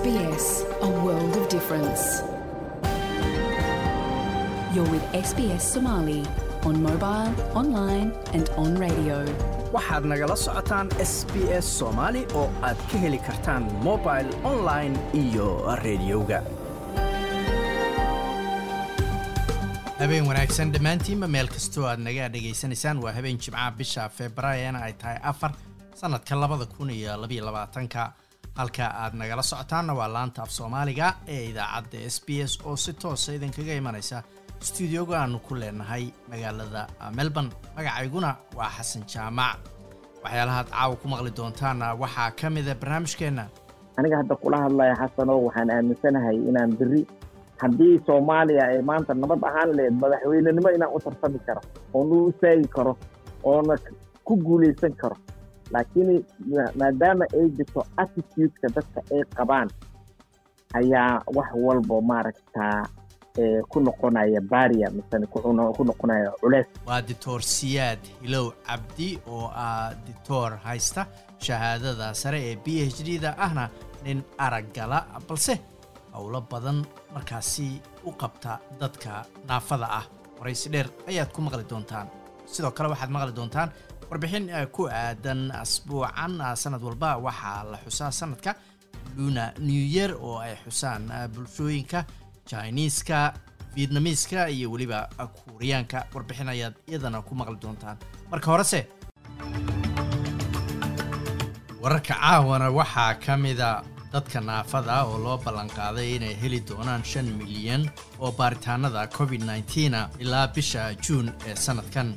SBS, a world of difference. You're with SBS Somali on mobile, online, and on radio. waxaad nagala socotaan s b s soomaali oo aad ka heli kartaan mobil online iyo rediyoga habeen wanaagsan dhammaantiinba meel kastoo aad naga dhegaysanaysaan waa habeen jimcaha bisha februaarina ay tahay afar sannadka labada kun iyo labaiyo labaatanka halka aad nagala socotaanna waa laanta af soomaaliga ee idaacadda s b s oo si toosa idinkaga imanaysa stuudioga aanu ku leenahay magaalada melbourne. Magacayguna waa xasan jaamac. Waxyaalahaad caawa ku maqli doontaanna waxaa ka mida barnaamijkeenna. Aniga hadda kula hadlaya xasano waxaan aaminsanahay inaan beri. Haddii soomaaliya ay maanta nabad ahaan lehed madaxweynenimo inaan u tarsami karo oona u istaagi karo oona ku guulaysan karo laakiin maadaama ay jirto attitudeka dadka ay qabaan ayaa wax walba maaragtaa ku noqonaya baria misene ku noqonaya culeys. Waa dictor siyaad hilow cabdi oo ah dictor haysta shahaadada sare ee b h d da ahna nin araggala balse howlo badan markaasi u qabta dadka naafada ah. Waraysi dheer ayaad ku maqli doontaan. Sidoo kale waxaad maqli doontaan warbixin ku aadan asbuucan sanad walba waxaa la xusaa sanadka luna new year oo ay xusaan bulshooyinka jiniiska vietnamiiska iyo weliba kuuriyaanka warbixin ayaad iyadana ku maqli doontaan. Marka horese wararka caawana waxaa ka mida dadka naafada oo loo ballanqaaday inay heli doonaan shan milyan oo baaritaanada covid nneteena ilaa bisha juun ee sanadkan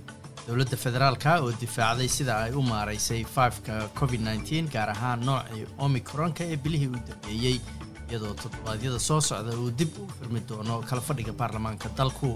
dowladda federaalka oo difaacday sida ay u maaraysay faifka covid nneteen gaar ahaan noocii omicronka ee bilihii u dambeeyey iyadoo toddobaadyada soo socda uu dib u furmi doono kala fadhiga baarlamaanka dalku.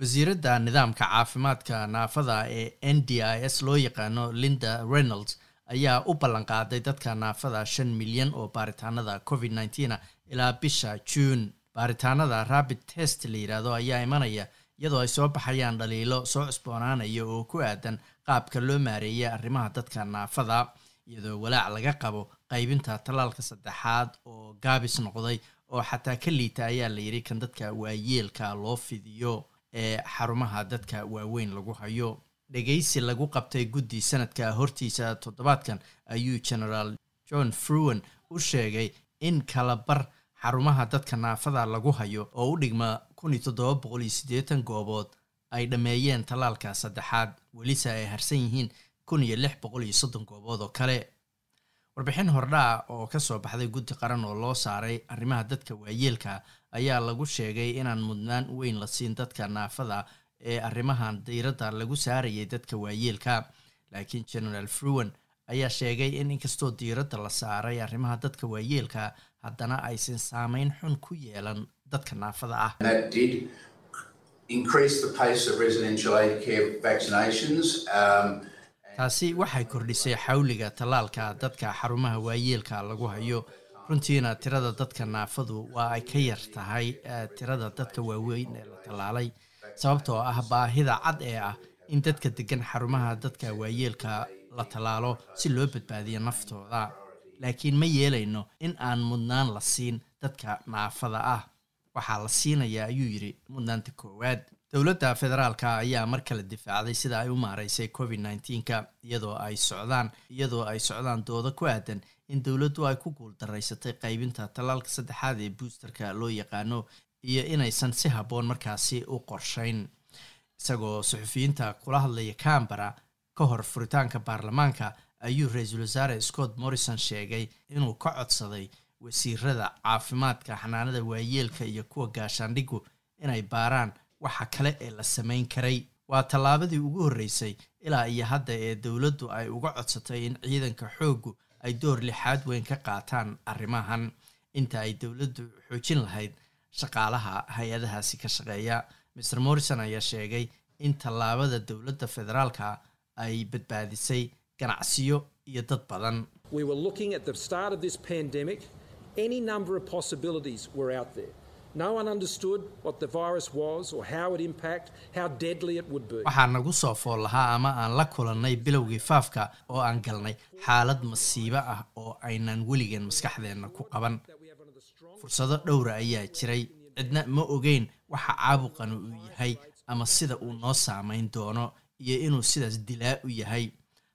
Wasiiradda nidaamka caafimaadka naafada ee n d i s loo yaqaano linda reynolds ayaa u ballanqaaday dadka naafada shan milyan oo baaritaanada covid nneteena ilaa bisha juun. Baaritaanada rabid test la yidhaahdo ayaa imanaya iyadoo ay soo baxayaan dhaliilo soo cusboonaanaya oo ku aadan qaabka loo maareeyay arrimaha dadka naafada iyadoo walaac laga qabo qaybinta tallaalka saddexaad oo gaabis noqday oo xataa ka liita ayaa la yidhi kan dadka waayeelka loo fidiyo ee xarumaha dadka waaweyn lagu hayo dhegaysi lagu qabtay guddi sanadka hortiisa toddobaadkan ayuu genaraal john fruwen u sheegay in kalabar xarumaha dadka naafada lagu hayo oo u dhigma kun iyo toddoba boqol iyo siddeetan goobood ay dhammeeyeen tallaalka saddexaad welise ay harsan yihiin kun iyo lix boqol iyo soddon goobood oo kale. Warbixin hordhaa oo ka soo baxday guddi qaran oo loo saaray arrimaha dadka waayeelka ayaa lagu sheegay inaan mudnaan weyn la siin dadka naafada ee arrimahan diiradda lagu saarayay dadka waayeelka. Laakiin genaraal fruwen ayaa sheegay in inkastoo diiradda la saaray arrimaha dadka waayeelka haddana aysan saameyn xun ku yeelan dadka naafada ah. Taasi waxay kordhisay xawliga tallaalka dadka xarumaha waayeelka lagu hayo. Runtiina tirada dadka naafadu waa ay ka yar tahay tirada dadka waaweyn ee la tallaalay sababtoo ah baahida cad ee ah in dadka degan xarumaha dadka waayeelka la tallaalo si loo badbaadiyo naftooda. Laakiin ma yeelayno in aan mudnaan la siin dadka naafada ah. Waxaa la siinayaa ayuu yidhi mudnaanta koowaad. Dowladda federaalka ayaa mar kale difaacday sida ay u maaraysay covid nneteenka iyadoo ay socdaan iyadoo ay socdaan dooda ku aadan in dowladdu ay ku guuldaraysatay qaybinta tallaalka saddexaad ee boosterka loo yaqaano iyo inaysan si habboon markaasi u qorshayn. Isagoo suxufiyiinta kula hadlaya cambara ka hor furitaanka baarlamaanka ayuu ra'iisul wasaare scott morrison sheegay inuu ka codsaday wasiirada caafimaadka xanaanada waayeelka iyo kuwa gaashaandhigu inay baaraan waxa kale ee la samayn karay. Waa tallaabadii ugu horreysay ilaa iyo hadda ee dowladdu ay uga codsatay in ciidanka xooggu ay door lixaad weyn ka qaataan arrimahan. Inta ay dowladdu xoojin lahayd shaqaalaha hay'adahaasi ka shaqeeya. Mr morrison ayaa sheegay in tallaabada dowladda federaalka ay badbaadisay ganacsiyo iyo dad badan. We were looking at the start of this pandemic, any number of possibilities were out there. No one understood what the virus was or how it impact, how deadly it would be. waxaa nagu soo fool lahaa ama aan la kulannay bilowgii faafka oo aan galnay. Xaalad masiibo ah oo aynan weligeen maskaxdeenna ku qaban fursado dhowra ayaa jiray. Cidna ma ogeyn waxa caabuqani uu yahay ama sida uu noo saamayn doono iyo inuu sidaas dilaa u yahay.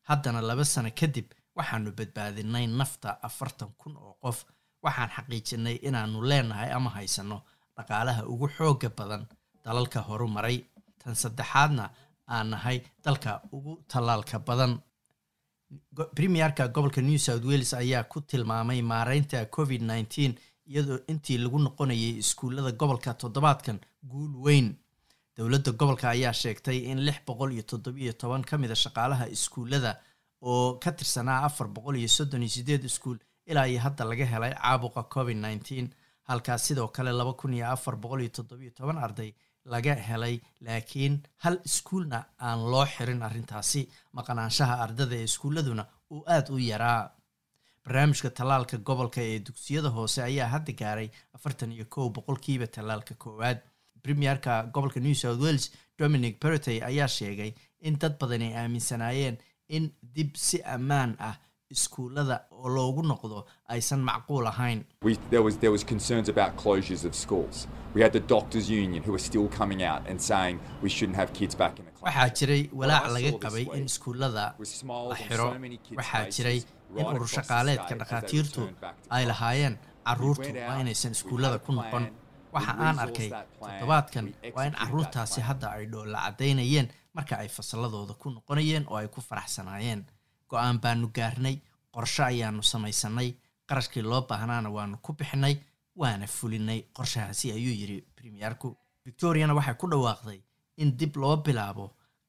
Haddana laba sano kadib waxaanu badbaadinay nafta afartan kun oo qof. Waxaan xaqiijinay inaannu leenahay ama haysanno dhaqaalaha ugu xooga badan dalalka horumaray. Tan saddexaadna aan nahay dalka ugu tallaalka badan. Premierka gobolka new south wales ayaa ku tilmaamay maareynta covid nneteen iyadoo intii lagu noqonayay iskuullada gobolka toddobaadkan guul weyn. Dowladda gobolka ayaa sheegtay in lix boqol iyo toddobiyo toban ka mida shaqaalaha iskuullada oo ka tirsanaa afar boqol iyo soddon iyo sideed iskuul ilaa iyo hadda laga helay caabuqa covid nneteen halkaas sidoo kale laba kun iyo afar boqol iyo toddobiyo toban arday laga helay laakiin hal iskuulna aan loo xirin arrintaasi. Maqnaanshaha ardada ee iskuulladuna uu aada u yaraa barnaamijka tallaalka gobolka ee dugsiyada hoose ayaa hadda gaaray afartan iyo kow boqolkiiba tallaalka koowaad. Premierka gobolka new south wales dominic perotey ayaa sheegay in dad badan ay aaminsanaayeen in dib si ammaan ah iskuullada oo loogu noqdo aysan macquul ahayn. We, there was there was concerns about closures of schools. We had the doctors' union who are still coming out and saying we shouldn't have kids back in the class. waxaa jiray walaac laga qabay in iskuullada smiles la xiro. waxaa jiray in right urur across the shaqaaleedka state as they dhakhaatiirtu ay lahaayeen caruurtu went waa inaysan iskuullada ku noqon waxa aan arkay toddobaadkan waa in caruurtaasi hadda ay dhoolla caddaynayeen marka ay fasalladooda ku noqonayeen oo ay ku faraxsanaayeen. Go'aan baanu gaarnay qorshe ayaanu samaysanay qarashkii loo baahnaana waanu ku bixinay waana fulinay qorshahaasi ayuu yidhi premierku. Victoriana waxay ku dhawaaqday in dib loo bilaabo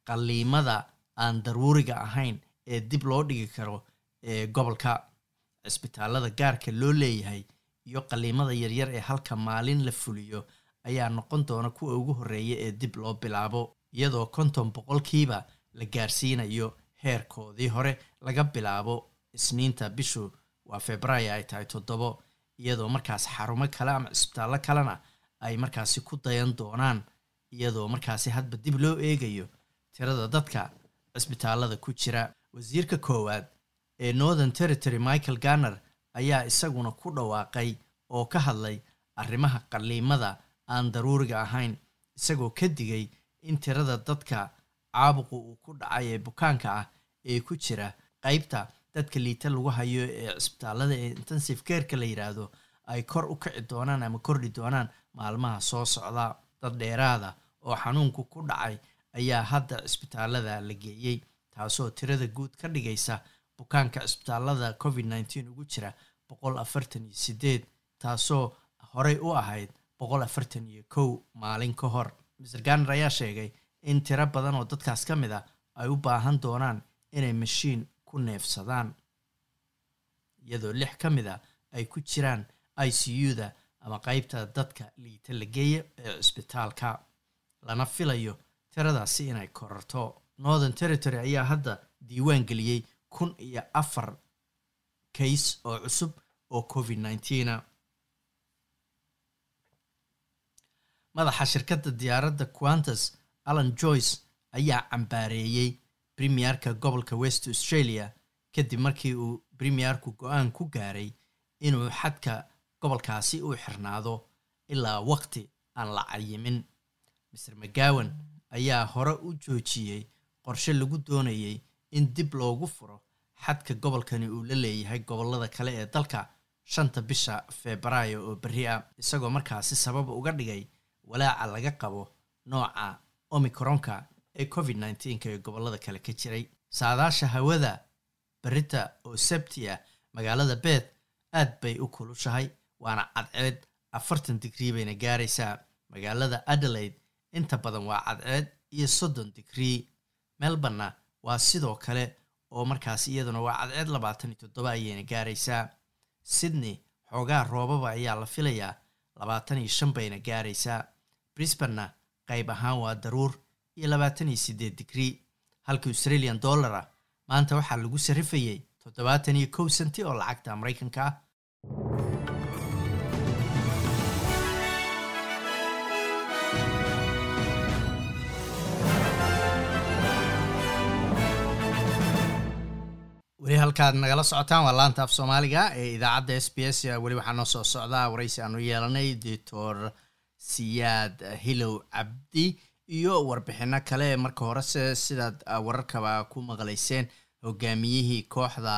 qalliimada aan daruuriga ahayn ee dib loo dhigi karo gobolka cisbitaalada gaarka loo leeyahay iyo qalliimada yaryar ee halka maalin la fuliyo ayaa noqon doona kuwa ugu horreeya ee dib loo bilaabo iyadoo konton boqolkiiba la gaarsiinayo heerkoodii hore laga bilaabo. Isniinta bishu waa februaayo ay tahay toddobo iyadoo markaas xarumo kale ama cisbitaallo kalena ay markaasi ku dayan doonaan iyadoo markaasi hadba dib loo eegayo tirada dadka cisbitaalada ku jira. Wasiirka koowaad ee northern territory michael garner ayaa isaguna ku dhawaaqay oo ka hadlay arrimaha qalliimada aan daruuriga ahayn isagoo ka digay in tirada dadka caabuqu uu ku dhacay ee bukaanka ah ee ku jira qeybta dadka liita lagu hayo ee cisbitaalada ee intensive careka la yidhaahdo ay kor u kici doonaan ama kordhi doonaan maalmaha soo socda. Dad dheeraada oo xanuunku ku dhacay ayaa hadda cisbitaalada la geeyey taasoo tirada guud ka dhigaysa bukaanka cisbitaalada covid nneteen ugu jira boqol afartan iyo sideed taasoo horey u ahayd boqol afartan iyo kow maalin ka hor. Mr garner ayaa sheegay in tiro badan oo dadkaas ka mid a ay u baahan doonaan inay mashiin ku neefsadaan iyadoo lix ka mid a ay ku jiraan i c u-da ama qeybta dadka liita la geeya ee cisbitaalka lana filayo tiradaasi inay korarto northern territory ayaa hadda diiwaan geliyey kun iyo afar kays oo cusub oo covid nneteena madaxa shirkadda diyaaradda quantas alan joyce ayaa cambaareeyey premierka gobolka west australia kadib markii uu premierku go'aan ku gaaray inuu xadka gobolkaasi uu xirnaado ilaa waqti aan la cayimin. Mr mcgowan ayaa hore u joojiyey qorshe lagu doonayay in dib loogu furo xadka gobolkani uu la leeyahay gobollada kale ee dalka shanta bisha febraayo oo berri ah. Isagoo markaasi sabab uga dhigay walaaca laga qabo nooca omicronka ee covid nteenka ee gobollada kale ka jiray. Saadaasha hawada berita oo sabti magaalada beeth aad bay u kulushahay waana cadceed. Afartan digrii bayna gaaraysaa. Magaalada adelaide inta badan waa cadceed iyo soddon digrii melborna waa sidoo kale oo markaas iyaduna waa cadceed labaatan iyo toddoba ayayna gaaraysaa. Sydney xoogaa roobaba ayaa la filayaa labaatan iyo shan bayna gaaraysaa. Brisbanna qayb ahaan waa daruur iyo labaatan iyo siddeed digrii halka australian dollara maanta waxaa lagu sarrifayay toddobaatan iyo kow senti oo lacagta maraykanka ah weli halkaad nagala socotaan waa laanta af soomaaliga ee idaacadda s b s weli waxaa noo soo socdaa waraysi aanu yeelanay doctor siyaad hilow cabdi iyo warbixino kale. Marka horese sidaad wararkaba ku maqlayseen. Hogaamiyihii kooxda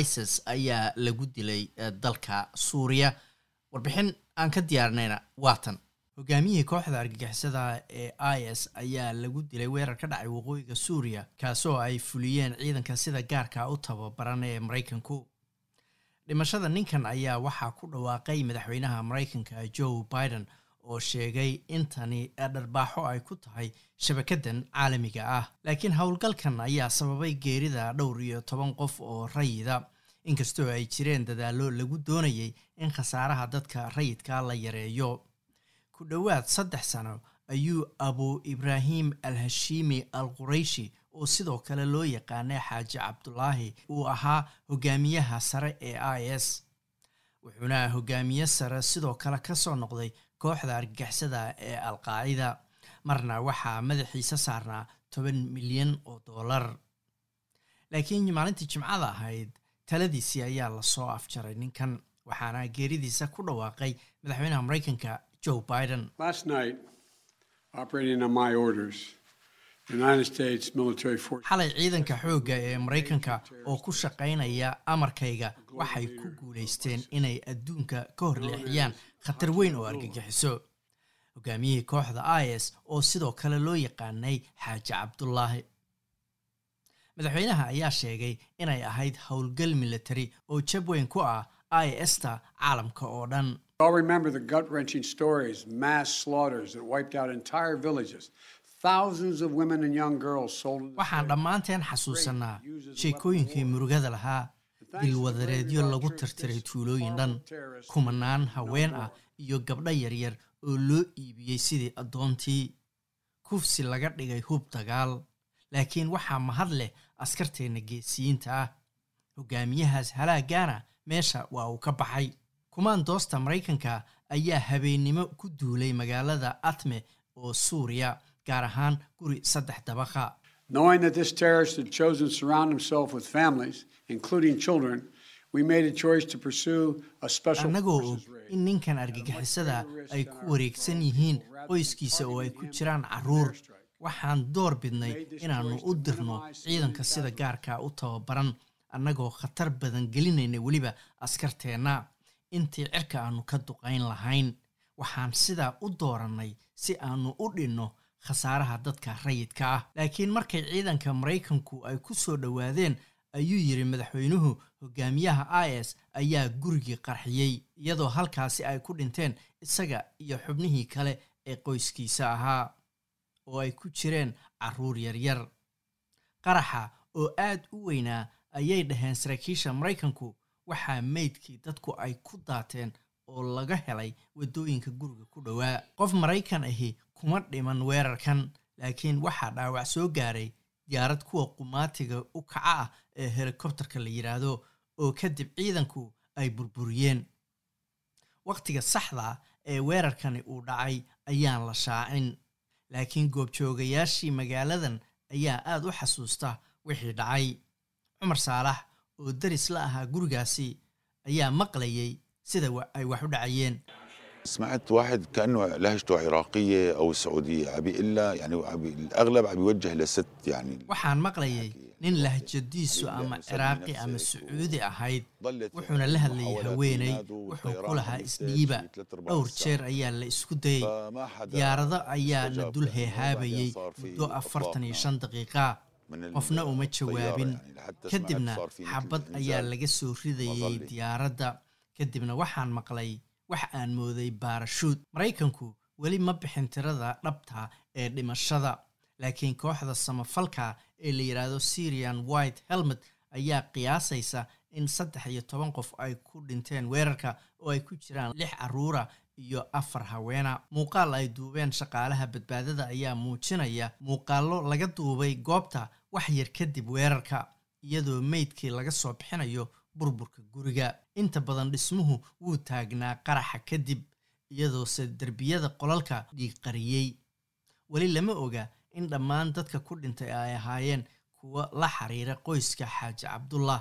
isis ayaa lagu dilay dalka suuriya. Warbixin aan ka diyaarinayna waatan hogaamiyihii kooxda argagixisada ee i s ayaa lagu dilay weerar ka dhacay waqooyiga suuriya kaasoo ay fuliyeen ciidanka sida gaarka u tababaran ee maraykanku. Dhimashada ninkan ayaa waxaa ku dhawaaqay madaxweynaha maraykanka joe biden oo sheegay in tani dharbaaxo ay ku tahay shabakadan caalamiga ah. Laakiin howlgalkan ayaa sababay geerida dhowr iyo toban qof oo rayida. Inkastoo ay jireen dadaallo lagu doonayay in khasaaraha dadka rayidka la yareeyo ku dhowaad saddex sano ayuu abu ibraahim al hashiimi al qurayshi oo sidoo kale loo yaqaanay xaaji cabdulaahi uu ahaa hogaamiyaha sare ee i s. Wuxuuna hogaamiye sare sidoo kale ka soo noqday kooxda argagixisada ee alqaacida marna waxaa madaxiisa saarnaa toban milyan oo dollar. Laakiin maalintii jimcada ahayd taladiisii ayaa la soo afjaray ninkan waxaana geeridiisa ku dhawaaqay madaxweynaha maraykanka joe biden. Xalay ciidanka xoogga ee maraykanka oo ku shaqaynaya amarkayga waxay ku guulaysteen inay adduunka ka horleexiyaan khatar weyn oo argagixiso. Hogaamiyihii kooxda i s oo sidoo kale loo yaqaanay xaaji cabdulaahi madaxweynaha ayaa sheegay inay ahayd howlgal military oo jab weyn ku ah i sta caalamka oo dhan all remember the gut wrenching stories, mass slaughters that wiped out entire villages, thousands of women and young girls sold. waxaan dhammaanteen xasuusanaa sheekooyinkii murugada lahaa dilwadareedyo lagu tirtiray tuulooyin dhan kumanaan haween ah iyo gabdho yaryar oo loo iibiyey sidii addoontii. Kufsi laga dhigay hub dagaal laakiin waxaa mahad leh askarteenna geesiyiinta ah. Hogaamiyahaas halaagaana meesha waa uu ka baxay kumaandoosta maraykanka ayaa habeennimo ku duulay magaalada atme oo suuriya gaar ahaan guri saddex dabaqa Knowing that this terrorist had chosen to surround himself with families, including children, we made a choice to pursue a special annagoo og in ninkan argagixisada ay ku wareegsan yihiin qoyskiisa oo ay ku jiraan carruur waxaan door bidnay inaannu u dirno ciidanka sida gaarka u tababaran annagoo khatar badan gelinayna weliba askarteenna intii cirka aannu ka duqayn lahayn waxaan sidaa u doorannay si aannu u dhinno khasaaraha dadka rayidka ah. Laakiin markay ciidanka maraykanku ay ku soo dhowaadeen ayuu yidhi madaxweynuhu hogaamiyaha i s ayaa gurigii qarxiyey iyadoo halkaasi ay ku dhinteen isaga iyo xubnihii kale ee qoyskiisa ahaa oo ay ku jireen carruur yaryar qaraxa oo aad u weynaa ayay dhaheen saraakiisha maraykanku waxaa meydkii dadku ay ku daateen oo laga helay waddooyinka guriga ku dhowaa. Qof maraykan ahi kuma dhiman weerarkan laakiin waxaa dhaawac soo gaaray diyaarad kuwa qumaatiga u kaca ah ee helikobterka la yidhaahdo oo kadib ciidanku ay burburiyeen. Wakhtiga saxda ee weerarkani uu dhacay ayaan la shaacin laakiin goobjoogayaashii magaaladan ayaa aad u xasuusta wixii dhacay. Cumar saalax oo daris la ahaa gurigaasi ayaa maqlayay sida wa- ay wax u dhacayeen سمعت واحد كانه لهجته عراقيه او سعوديه عم بيقول لها يعني عم بي- الاغلب عم يوجه لست يعني waxaan maqlayay nin lahjadiisu ama ciraaqi ama sacuudi ahayd ضلت wuxuuna la hadlayay محاولات haweenay ينادوا wuxuu والطيران ku lahaa عم يستهدف isdhiiba شي ثلاث أرباع dhowr ساعة. jeer ayaa la isku dayay فما حدا diyaarado ayaa na استجاب dul لأنه heehaabayay بعدين صار في muddo afartan iyo إطلاق shan daqiiqa من ال- qofna uma jawaabin kadibna xabad ayaa laga soo ridayey diyaaradda kadibna waxaan maqlay wax aan mooday baarashuud maraykanku weli ma bixin tirada dhabta ee dhimashada laakiin kooxda samafalka ee la yidhaahdo syrian white helmet ayaa qiyaasaysa in saddex iyo toban qof ay ku dhinteen weerarka oo ay ku jiraan lix carruura iyo afar haweena muuqaal ay duubeen shaqaalaha badbaadada ayaa muujinaya muuqaallo laga duubay goobta wax yar kadib weerarka iyadoo meydkii laga soo bixinayo burburka guriga. Inta badan dhismuhu wuu taagnaa qaraxa kadib iyadoose derbiyada qolalka dhiig qariyey. Weli lama oga in dhammaan dadka ku dhintay ay ahaayeen kuwo la xiriira qoyska xaaji cabdullah.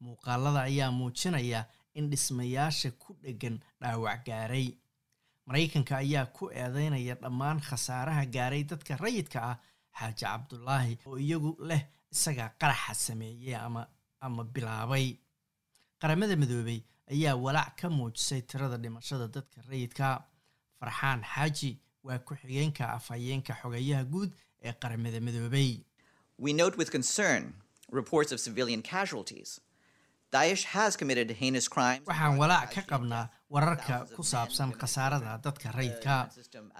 Muuqaalada ayaa muujinaya in dhismayaasha ku dheggan dhaawac gaaray. Maraykanka ayaa ku eedeynaya dhammaan khasaaraha gaaray dadka rayidka ah xaaji cabdulaahi oo iyagu leh isagaa qaraxa sameeyey ama ama bilaabay. Qaramada midoobey ayaa walaac ka muujisay tirada dhimashada dadka rayidka. Farxaan xaaji waa ku-xigeenka afhayeenka xogeyaha guud ee qaramada midoobey waxaan walaac ka qabnaa wararka ku saabsan khasaarada dadka rayidka.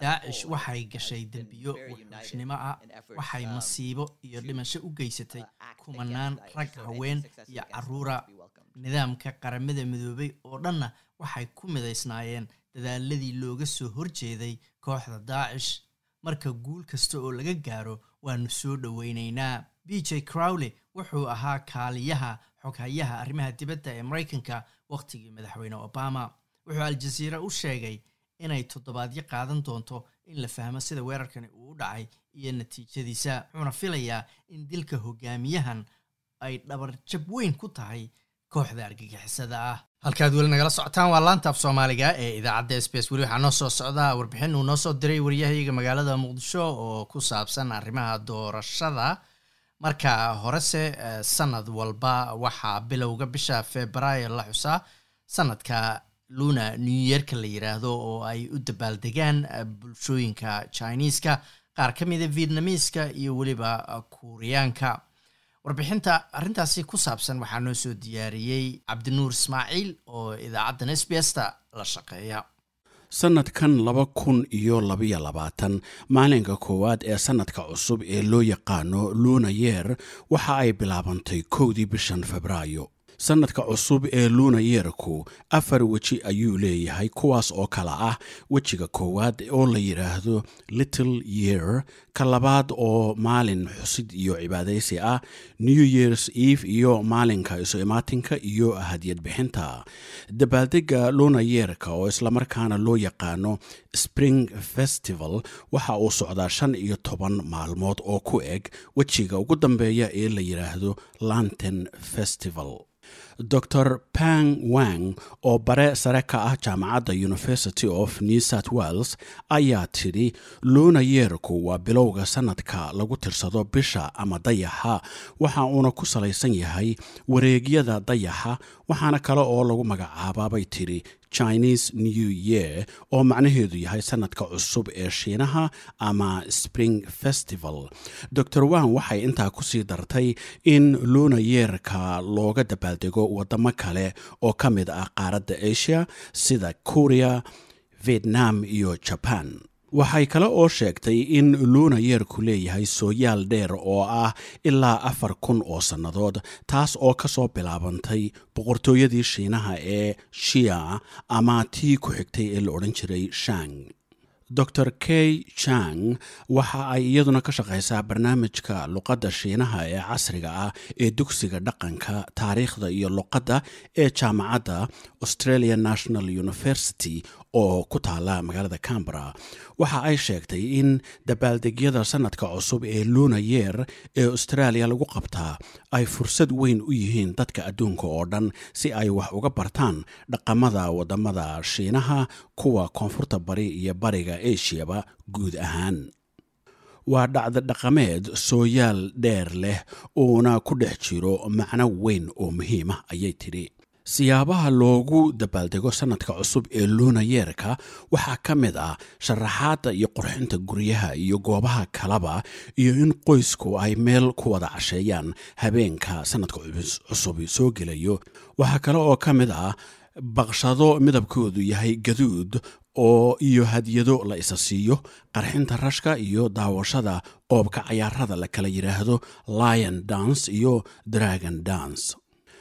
daacish waxay gashay dembiyo wuxuushnimo ah waxay masiibo iyo dhimasho u geysatay kumanaan rag haween iyo caruura nidaamka qaramada midoobay oo dhanna waxay ku midaysnaayeen dadaaladii looga soo horjeeday kooxda daacish marka guul kasta oo laga gaaro waanu soo dhoweynaynaa b j crowley wuxuu ahaa kaaliyaha xoghayaha arrimaha dibadda ee maraykanka wakhtigii madaxweyne obama. Wuxuu al-jasiira u sheegay inay toddobaadyo qaadan doonto in la fahmo sida weerarkani uu u dhacay iyo natiijadiisa wuxuuna filayaa in dilka hogaamiyahan ay dhabarjab weyn ku tahay kooxda argagixisada ah. Halkaad weli nagala socotaan waa laanta af soomaaliga ee idaacadda s b s weli waxaa noo soo socdaa. Warbixin uu noo soo diray waryahayaga magaalada muqdisho oo ku saabsan arrimaha doorashada marka horese sanad walba waxaa bilowga bisha februaayo la xusaa sanadka luna new yeerka la yiraahdo oo ay u dabaaldegaan bulshooyinka chineeska qaar ka mida vietnamiiska iyo weliba kuuriyaanka warbixinta arrintaasi ku saabsan waxaa noo soo diyaariyey cabdinuur ismaaciil oo idaacaddan s b sta la shaqeeya sannadkan laba kun iyo labaiyo labaatan maalinka koowaad ee sannadka cusub ee loo yaqaano luna yeer waxa ay bilaabantay kowdii bishan febraayo sannadka cusub ee luna yeerku afar weji ayuu leeyahay kuwaas oo kala ah wejiga koowaad oo la yidhaahdo little year ka labaad oo maalin xusid iyo cibaadaysi ah new years eve iyo maalinka isu imaatinka iyo hadiyad bixinta. Dabaaldega luna yeerka oo islamarkaana loo yaqaano spring festival waxa uu socdaa shan iyo toban maalmood oo ku eg wejiga ugu dambeeya ee la yidhaahdo lanten festival dor pang wang oo bare sare ka ah jaamacadda university of new south wales ayaa tidhi luuna yeerku waa bilowga sannadka lagu tirsado bisha ama dayaxa. Waxa uuna ku salaysan yahay wareegyada dayaxa waxaana kale oo lagu magacaabaabay tidhi chinese new year oo macnaheedu yahay sannadka cusub ee shiinaha ama spring festival. Dor wang waxay intaa ku sii dartay in luuna yeerka looga dabaaldego wadamo kale oo ka mid ah qaaradda asia sida korea vietnam iyo jaban waxay kale oo sheegtay in luuna yeerku leeyahay sooyaal dheer oo ah ilaa afar kun oo sannadood taas oo ka soo bilaabantay boqortooyadii shiinaha ee shia ama tii ku xigtay ee la odhan jiray shang. Dor key chang waxa ay iyaduna ka shaqaysaa barnaamijka luqadda shiinaha ee casriga ah ee dugsiga dhaqanka taariikhda iyo luqadda ee jaamacadda australia national university oo ku taala magaalada cambara waxa ay sheegtay in dabaaldegyada sannadka cusub ee luna yeer ee australia lagu qabtaa ay fursad weyn u yihiin dadka adduunka oo dhan si ay wax uga bartaan dhaqamada waddamada shiinaha kuwa koonfurta bari iyo bariga asiaba guud ahaan. Waa dhacda dhaqameed sooyaal dheer leh uuna ku dhex jiro macno weyn oo muhiima ayay tidhi siyaabaha loogu dabaaldego sannadka cusub ee luuna yeerka waxaa ka mid ah sharaxaadda iyo qurxinta guryaha iyo goobaha kalaba iyo in qoysku ay meel ku wada casheeyaan habeenka sannadka cusub soo gelayo. Waxaa kale oo ka mid ah baqshado midabkoodu yahay gaduud oo iyo hadiyado la isa siiyo qarxinta rashka iyo daawashada qoobka cayaarada la kala yidhaahdo lion dance iyo dragon dance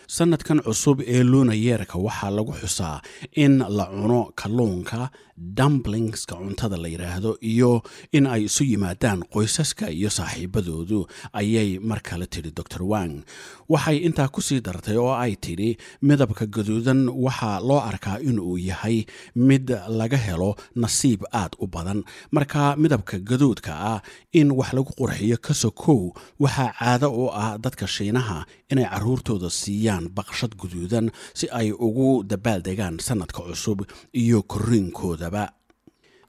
sanadkan cusub ee luunayeerka waxaa lagu xusaa in la cuno kalluunka dumblingska cuntada la yidhaahdo iyo in ay isu yimaadaan qoysaska iyo saaxiibadoodu ayay mar kale tidhi dor wang. Waxay intaa ku sii dartay oo ay tidhi midabka gaduudan waxaa loo arkaa inuu yahay mid laga helo nasiib aad u badan. Marka midabka gaduudka ah in wax lagu qurxiyo ka sokow waxaa caado u ah dadka shiinaha inay caruurtooda siiyaan baqshad guduudan si ay ugu dabaaldegaan sanadka cusub iyo koriinkoodaba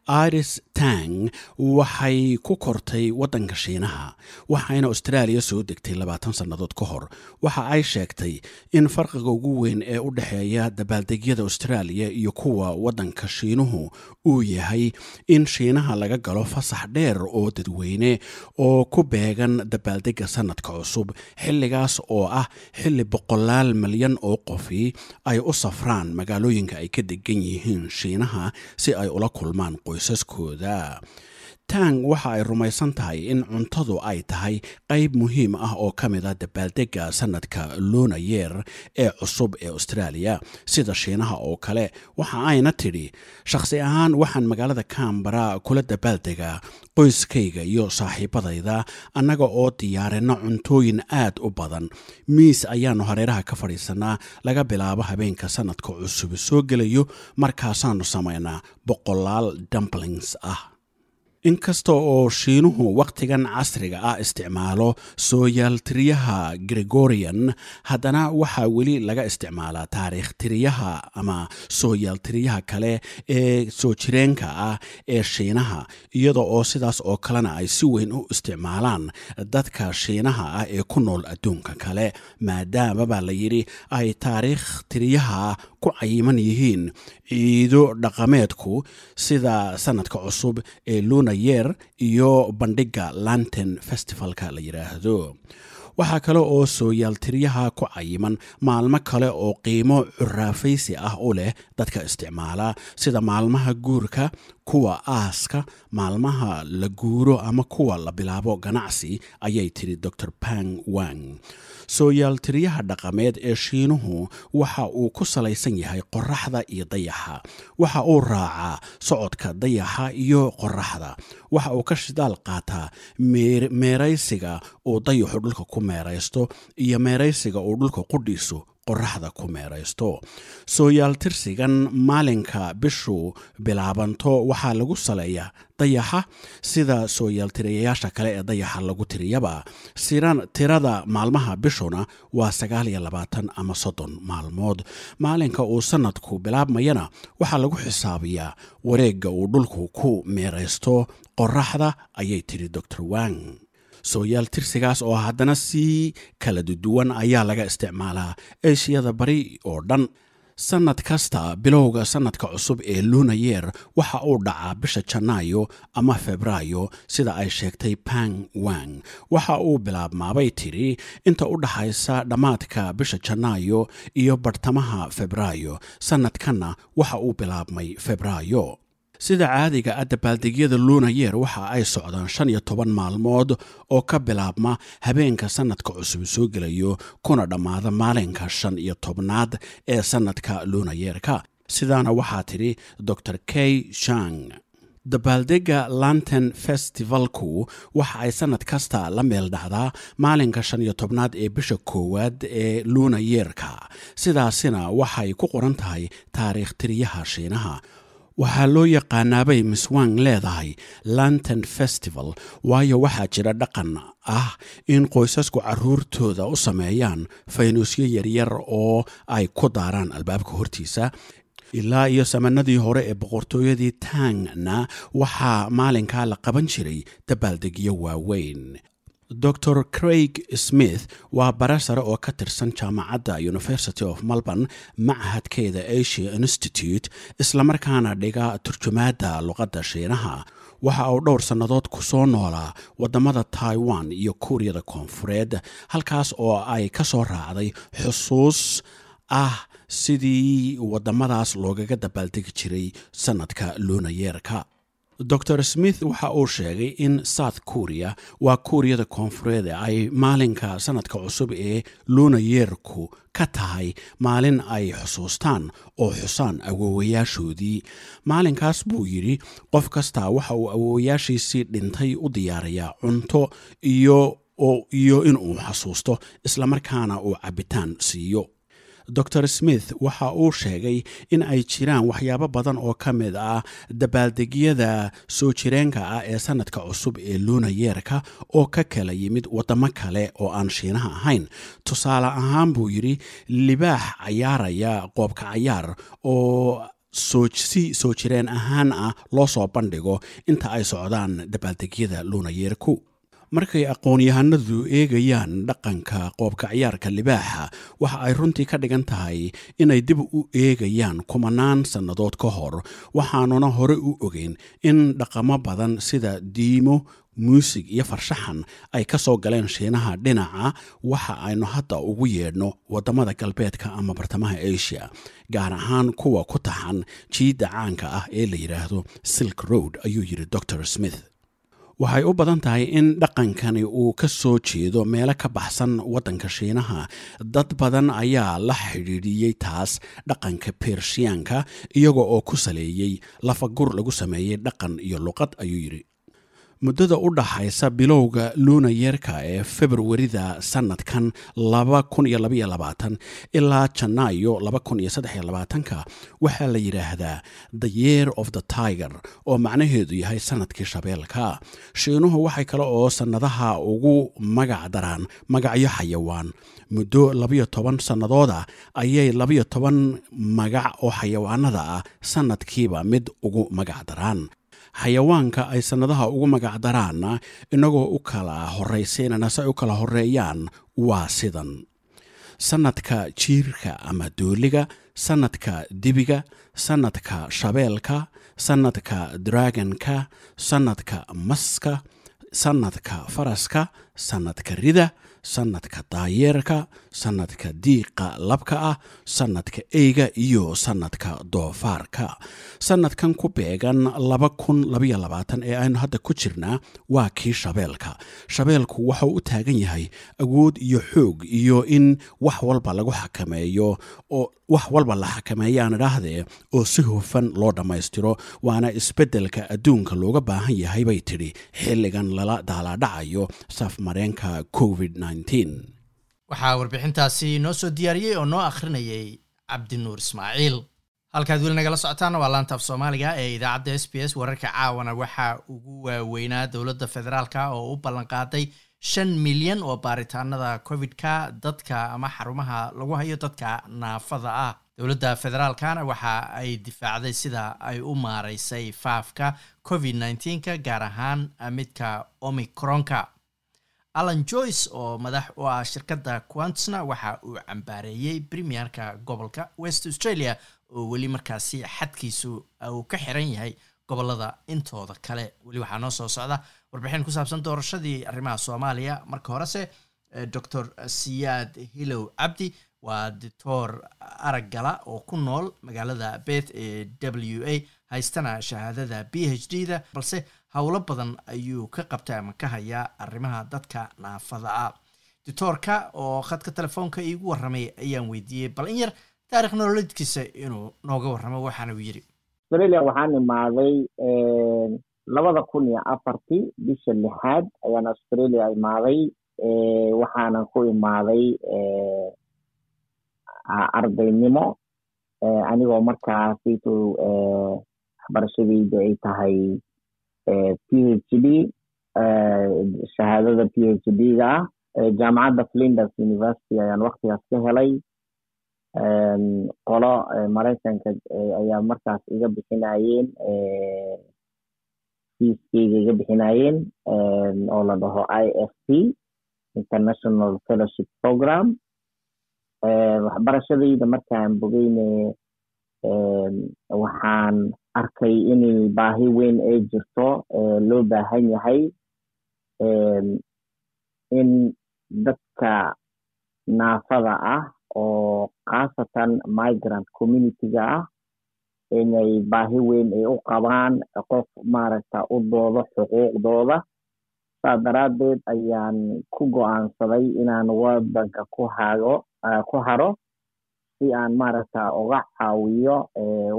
iris tang waxay ku kortay waddanka shiinaha waxayna austraaliya soo degtay labaatan sannadood ka hor. Waxa ay sheegtay in farqiga ugu weyn ee u dhexeeya dabaaldegyada austraaliya iyo kuwa waddanka shiinuhu uu yahay in shiinaha laga galo fasax dheer oo dadweyne oo ku beegan dabaaldega sanadka cusub. Xilligaas oo ah xilli boqolaal milyan oo qofi ay u safraan magaalooyinka ay ka degan yihiin shiinaha si ay ula kulmaan qoysaskooda tang waxa ay rumaysan tahay in cuntadu ay tahay qayb muhiim ah oo ka mid a dabaaldega sanadka lunayeer ee cusub ee austraaliya sida shiinaha oo kale. Waxa ayna tidhi shakhsi ahaan waxaan magaalada cambara kula dabaaldegaa qoyskayga iyo saaxiibadayda annaga oo diyaarina cuntooyin aad u badan. Miis ayaannu hareeraha ka fadhiisanaa laga bilaabo habeenka sanadka cusub soo gelayo markaasaannu samaynaa boqolaal dumplings ah inkasta oo shiinuhu wakhtigan casriga ah isticmaalo sooyaaltiriyaha gregorian haddana waxaa weli laga isticmaalaa taariikh tiriyaha ama sooyaaltiriyaha kale ee soo jireenka ah ee shiinaha iyada oo sidaas oo kalena ay si weyn u isticmaalaan dadka shiinaha ah ee ku nool adduunka kale maadaama baa la yidhi ay taariikh tiriyaha ku cayiman yihiin ciido dhaqameedku sida sanadka cusub ee lunayer iyo bandhigga lanten festivalka la yidhaahdo waxaa kale oo sooyaaltiryaha ku cayiman maalmo kale oo qiimo curaafaysi ah u leh dadka isticmaala sida maalmaha guurka kuwa aaska maalmaha la guuro ama kuwa la bilaabo ganacsi ayay tiri dor pang wang. Sooyaaltiryaha dhaqameed ee shiinuhu waxa uu ku salaysan yahay qoraxda iyo dayaxa. Waxa uu raacaa socodka dayaxa iyo qoraxda waxa uu ka shidaal qaataa meeraysiga uu dayaxu dhulka ku meeraysto iyo meeraysiga uu dhulka qudhiisu qoraxda ku meeraysto. Sooyaaltirsigan maalinka bishu bilaabanto waxaa lagu saleeyaa dayaxa sida sooyaaltirayaasha kale ee dayaxa lagu tiriyaba. Tirada maalmaha bishuna waa sagaal iyo labaatan ama soddon maalmood. Maalinka uu sanadku bilaabmayana waxaa lagu xisaabiyaa wareegga uu dhulku ku meeraysto. Qoraxda ayay tiri dor wang sooyaal tirsigaas oo haddana sii kala duwan ayaa laga isticmaalaa eeshiyada bari oo dhan. Sannad kasta bilowga sannadka cusub ee lunayer waxa uu dhacaa bisha janaayo ama febraayo sida ay sheegtay pang wang. Waxa uu bilaabmaabay tidhi inta u dhaxaysa dhammaadka bisha janaayo iyo bartamaha febraayo sannadkanna waxa uu bilaabmay febraayo sida caadiga ah dabaaldegyada lunayer waxa ay socdaan shan iyo toban maalmood oo ka bilaabma habeenka sannadka cusub soo gelayo kuna dhammaada maalinka shan iyo tobnaad ee sannadka lunayeerka sidaana waxaa tidhi dor kay shang dabaaldegga lanten festivalku waxa ay sannad kasta la meel dhacdaa maalinka shan iyo tobnaad ee bisha koowaad ee lunayeerka sidaasina waxay ku qoran tahay taariikh tiriyaha shiinaha waxaa loo yaqaanaabay miss wang leedahay lanten festival waayo waxaa jira dhaqan ah in qoysasku caruurtooda u sameeyaan faynuusyo yaryar oo ay ku daaraan albaabka hortiisa. Ilaa iyo samanadii hore ee boqortooyadii tangna waxaa maalinkaa la qaban jiray dabaaldegyo waaweyn dor craig smith waa bare sare oo ka tirsan jaamacadda university of melbourne machadkeeda asia institute islamarkaana dhiga turjumaadda luqadda shiinaha. Waxa uu dhowr sannadood ku soo noolaa waddamada taiwan iyo kuuriyada koonfureed halkaas oo ay ka soo raacday xusuus ah sidii waddamadaas loogaga dabaaldegi jiray sannadka lunayeerka dor smith waxa uu sheegay in south korea waa kuuriyada koonfureed ay maalinka sanadka cusub ee luuna yeerku ka tahay maalin ay xusuustaan oo xusaan awoowayaashoodii. Maalinkaas buu yidhi qof kastaa waxa uu awoowayaashiisii dhintay u diyaarayaa cunto iyo iyo inuu xasuusto islamarkaana uu cabitaan siiyo dor smith waxa uu sheegay in ay jiraan waxyaabo badan oo ka mid ah dabaaldegyada soo jireenka ah ee sanadka cusub ee luuna yeerka oo ka kala yimid waddamo kale oo aan shiinaha ahayn. Tusaale ahaan buu yidhi libaax cayaaraya qoobka cayaar oo si soo jireen ahaan ah loo soo bandhigo inta ay socdaan dabaaldegyada luuna yeerku markay aqoon-yahanadu eegayaan dhaqanka qoobka ciyaarka libaaxa waxa ay runtii ka dhigan tahay inay dib u eegayaan kumanaan sannadood ka hor waxaanuna hore u ogeyn in dhaqamo badan sida diimo muusig iyo farshaxan ay ka soo galeen shiinaha dhinaca waxa aynu hadda ugu yeedhno waddamada galbeedka ama bartamaha asia gaar ahaan kuwa ku taxan jiidda caanka ah ee la yidhaahdo silk road ayuu yidhi dor smith waxay u badan tahay in dhaqankani uu ka soo jeedo meelo ka baxsan waddanka shiinaha. Dad badan ayaa la xidhiidhiyey taas dhaqanka bershiyaanka iyaga oo ku saleeyey lafagur lagu sameeyey dhaqan iyo luqad ayuu yidhi muddada u dhaxaysa bilowga luuna yeerka ee februarida sannadkan ilaa janaayo waxaa la yidhaahdaa the year of the tiger oo macnaheedu yahay sannadkii shabeelka. Shiinuhu waxay kale oo sannadaha ugu magac daraan magacyo xayawaan. Muddo labayo toban sannadooda ayay labayo toban magac oo xayawaanada ah sannadkiiba mid ugu magac daraan xayawaanka ay sannadaha ugu magac daraanna inagoo u kala horraysiinana si ay u kala horreeyaan waa sidan. Sannadka jiirka ama dooliga sannadka dibiga sannadka shabeelka sannadka dragonka sannadka maska sannadka faraska sannadka rida sannadka daayeerka sannadka diiqa labka ah sannadka eyga iyo sannadka doofaarka. Sannadkan ku beegan ee aynu hadda ku jirnaa waa kii shabeelka. Shabeelku waxau u taagan yahay awood iyo xoog iyo in wax walba lagu xakameeyo oo wax walba la xakameeyaan idhaahdee oo si hufan loo dhammaystiro waana isbeddelka adduunka looga baahan yahay bay tidhi. Xilligan lala daalaadhacayo safmareenka covid waxaa warbixintaasi noo soo diyaariyey oo noo akhrinayay cabdinuur ismaaciil. Halkaad weli nagala socotaana waa laanta af soomaaliga ee idaacadda s b s wararka caawana. Waxaa ugu waaweynaa dowladda federaalka oo u ballanqaaday shan milyan oo baaritaanada covid-ka dadka ama xarumaha lagu hayo dadka naafada ah. Dowladda federaalkana waxa ay difaacday sida ay u maaraysay faafka covid nneteen-ka gaar ahaan midka omicronka alan joyce oo madax u ah shirkadda quantsna waxa uu cambaareeyey premierka gobolka west australia oo weli markaasi xadkiisu uu ka xiran yahay gobollada intooda kale. Weli waxaa noo soo socda warbixin ku saabsan doorashadii arrimaha soomaaliya. Marka horese docor siyaad hilow cabdi waa doctor araggala oo ku nool magaalada beth ee w a haystana shahaadada b h d da balse howlo badan ayuu ka qabtay ama ka hayaa arrimaha dadka naafada ah. Doctoorka oo khadka telefoonka iigu warramay ayaan weydiiyey bal in yar taarikh nololeedkiisa inuu nooga warramo waxaana uu yidhi. Australia waxaan imaaday labada kun iyo afartii bisha lixaad ayaan australia imaaday waxaanan ku imaaday ardaynimo anigoo markaasitu waxbarashadayda ay tahay p h d shahaadada p h d ga ah jaamacadda flinders university ayaan waktigaas ka helay qolo maraykanka ayaa markaas iga bixinayeen fiiskeyga iga bixinayeen oo la dhaho i f p international fellowship program waxbarashadayda markaan bogeyne waxaan arkay inay baahi weyn ay jirto loo baahan yahay. In dadka naafada ah oo khaasatan migrant community-ga ah inay baahi weyn ay u qabaan qof maaragta u doodo xuquuqdooda. Saa daraaddeed ayaan ku go'aansaday inaan wadanka ku hago ku haro si aan maaragta uga caawiyo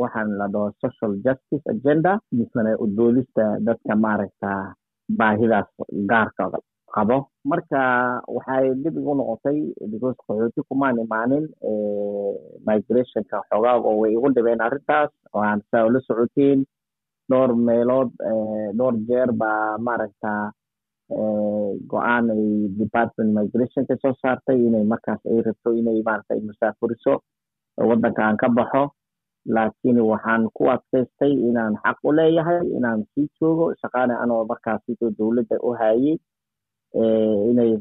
waxaan la dhaho social justice agenda misana udoodista dadka maaragta baahidaas gaarka qabo. Marka waxay dhib igu noqotay because qaxooti kumaan imaanin migrationka xogaago way igu dhibeen arrintaas waan saa ula socotiin. Dhowr meelood dhowr jeer baa maaragta go'aan ay department migration ka soo saartay inay markaas ay rabto inay maaragta musaafuriso waddanka aan ka baxo. Laakiin waxaan ku adkaystay inaan xaq u leeyahay inaan sii joogo shaqaana anoo markaas sidoo dowladda u hayay inay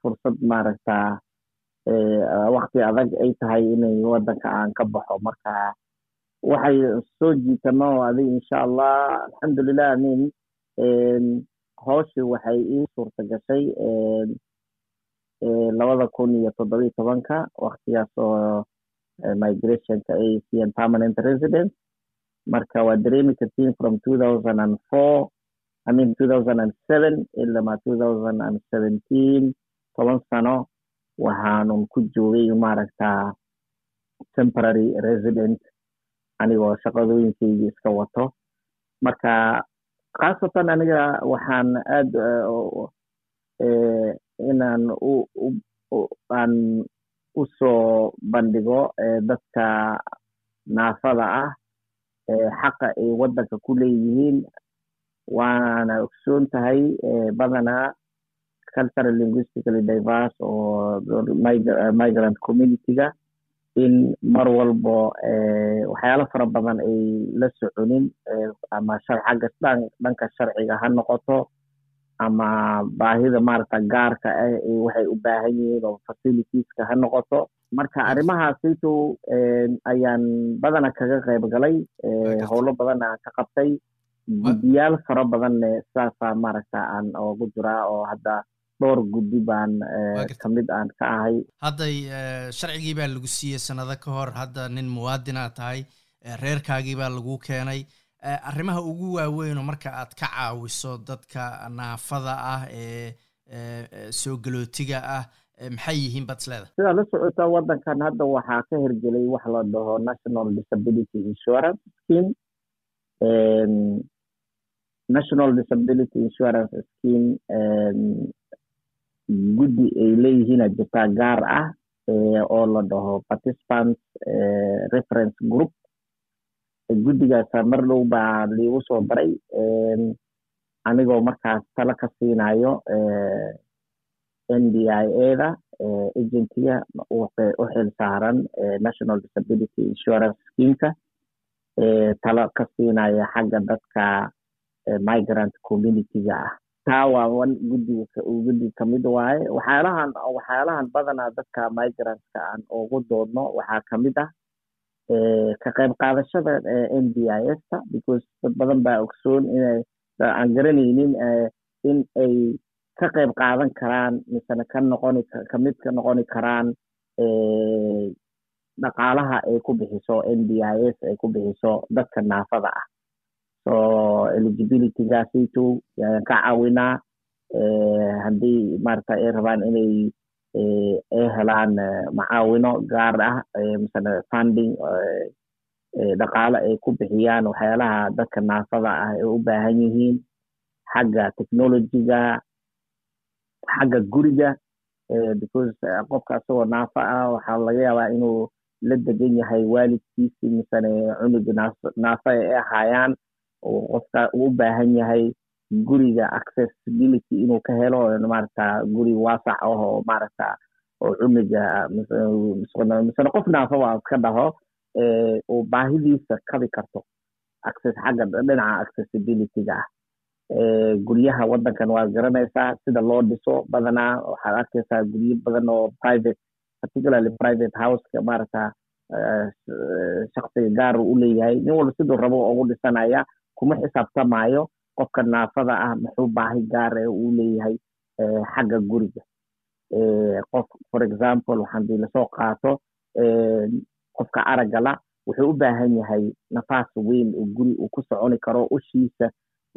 fursad maaragta wakti adag ay tahay inay waddanka aan ka baxo. Marka waxay soo jiitano adig insha allah alxamdulilah amin hooshi waxay ii suurta gashay labada kun iyo toddobiyi tobanka waktigaas oo migrationka ay siiyeen permanent residence. Marka waa dareemi kartiin from two thousand and four I mean two thousand and seven ilama two thousand and seventeen toban sano waxaanun ku joogay maaragta temporary resident. Anigoo shaqadooyinkaygii iska wato. Marka khaasatan aniga waxaan aada inaan aan u soo bandhigo dadka naafada ah xaqa ay waddanka ku leeyihiin. Waana ogsoon tahay badanaa cultural linguistically diverse oo migrant communityga in mar walbo waxyaalo fara badan ay la soconin ama xagga dhanka sharciga ha noqoto ama baahida maaragta gaarka ah waxay u baahan yihiin oo facilitieska ha noqoto. Marka arrimahaasito ayaan badana kaga qayb galay howlo badan aan ka qabtay. Guddiyaal fara badanne saasaa maaragta aan oogu jiraa oo hadda dhowr guddi baan ka mid aan ka ahay. Hadday sharcigii baa lagu siiyey sanado ka hor hadda nin muwaadinaa tahay reerkaagii baa lagu keenay. Arrimaha ugu waaweynoo marka aad ka caawiso dadka naafada ah ee soo galootiga ah maxay yihiin baad isleedahay sidaa la socota waddankan hadda waxaa ka hirgelay wax la dhaho national disability insurance scheme. National disability insurance scheme guddi ay leeyihiina jirtaa gaar ah oo la dhaho participants reference group. Guddigaasa mar dhow baa liigu soo daray anigoo markaas talo ka siinayo n d i a da agentiga u xil saaran national disability insurance schemeka. Talo ka siinaya xagga dadka migrant communityga ah taa waa wan guddi guddi ka mid waaye. Waxyaalahan waxyaalahan badanaa dadka migrantska aan ugu doodno waxaa ka mid ah ka qayb qaadashada n d i s ta because dad badan baa ogsoon inay aan garanaynin in ay ka qayb qaadan karaan misena ka noqoni ka mid ka noqoni karaan dhaqaalaha ay ku bixiso n d i s ay ku bixiso dadka naafada ah so eligibilitygaasito yaan ka caawinaa haddii maarata ay rabaan inay ay helaan macaawino gaar ah misena funding dhaqaale ay ku bixiyaan waxyaalaha dadka naafada ah ay u baahan yihiin xagga technologyga xagga guriga because qofka asagoo naafa ah waxaa laga yaabaa inuu la degan yahay waalidkiisi misene cunugi naafa ay ahaayaan qofka uu u baahan yahay guriga accessibility inuu ka helo maarata guri waasax ah oo maaragta oo cunuga misene qof naafaba ka dhaho uu baahidiisa kabi karto access xagga dhinaca accessibilityga ah. Guryaha waddankan waad garanaysaa sida loo dhiso badanaa waxaad arkaysaa guryo badan oo private particularly private houseka maaragta shaksiga gaar u leeyahay. Nin walba siduu rabo ugu dhisanaya kuma xisaabtamaayo qofka naafada ah muxuu baahi gaar ee uu leeyahay xagga guriga. Qof for example waxaan dii la soo qaato qofka araggala wuxuu u baahan yahay nafaas weyn oo guri uu ku soconi karo ushiisa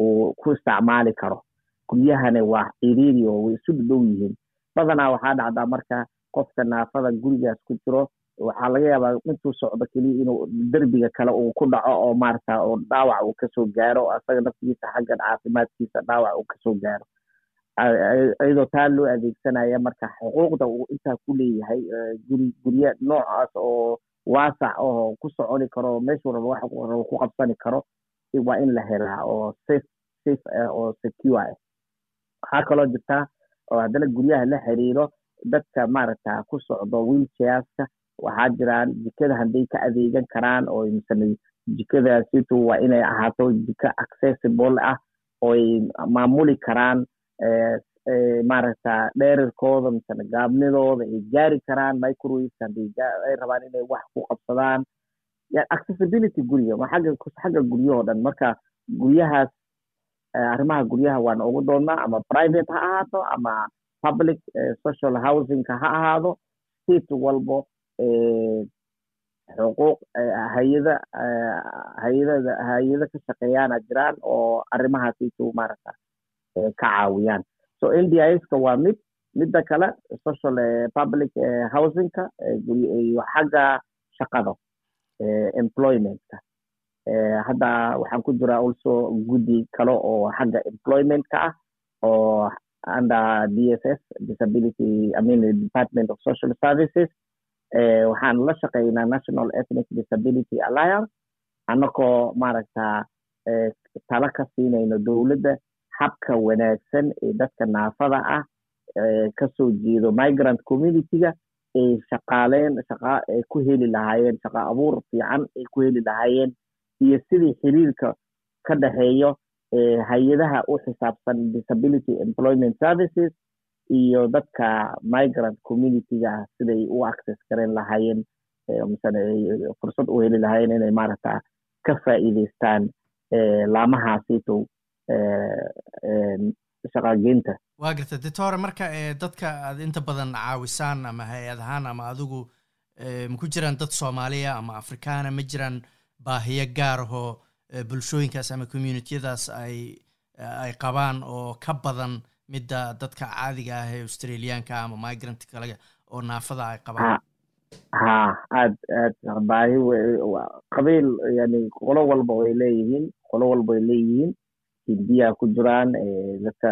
uu ku isticmaali karo. Guryahana waa ciriiri oo way isu dhow yihiin. Badanaa waxaa dhacdaa marka qofka naafada gurigaas ku jiro waxaa laga yaabaa intuu socdo keliya inuu derbiga kale uu ku dhaco oo maarata oo dhaawac uu ka soo gaaro asaga naftigiisa xaggan caafimaadkiisa dhaawac uu ka soo gaaro. Iyadoo taa loo adeegsanaya marka xuquuqda uu intaa ku leeyahay guri gurya noocaas oo waasac oo ku soconi karo meeshuu rabo wax rabo ku qabsani karo waa in la helaa oo safe safe ah oo secure. Ah waxaa kaloo jirtaa oo haddana guryaha la xiriiro dadka maaragta ku socdo wheelchairska waxaa jiraan jikada hadday ka adeegan karaan oo misane jikadaasitu waa inay ahaato jiko accessible ah ooy maamuli karaan maaragta dheerarkooda misane gaabnidooda ay gaari karaan microwaves hadday ay rabaan inay wax ku qabsadaan. Accessibility guriga xagga guryahoo dhan marka guryahaas arrimaha guryaha waan ugu doonnaa ama private ha ahaato ama public social housingka ha ahaado state walbo xuquuq hay'ada hay'adada hay'ada ka shaqeeyaana jiraan oo arrimahaasiisu maaragta ka caawiyaan. So ndis-ka waa mid midda kale social public housingka iyo xagga shaqada employmentka. Hadda waxaan ku jiraa also guddi kale oo xagga employmentka ah oo under dss disability i mean department of social services waxaan la shaqeynaa national ethnic disability alliance annagoo maaragta tala ka siinayno dowladda habka wanaagsan ee dadka naafada ah ka soo jeedo migrant communityga ay shaqaaleen shaqa ay ku heli lahaayeen shaqa abuur fiican ay ku heli lahaayeen iyo sidii xiriirka ka dhexeeyo hay'adaha u xisaabsan disability employment services iyo dadka migrant communityga siday u access garan lahaayeen misane fursad u heli lahaayeen inay maaragta ka faa'iideystaan laamahaasito shaqageynta waa garta ditore marka dadka aad inta badan caawisaan ama hay'ad ahaan ama adigu maku jiraan dad soomaaliya ama afrikaana ma jiraan baahiyo gaar ahoo bulshooyinkaas ama communitiyadaas ay ay qabaan oo ka badan midda dadka caadiga ah ee australiyaanka ama migrant kale oo naafada ay qabaan. Ha aad aad baahi qabiil yani qolo walba way leeyihiin qolo walba way leeyihiin. Hindiya ku jiraan dadka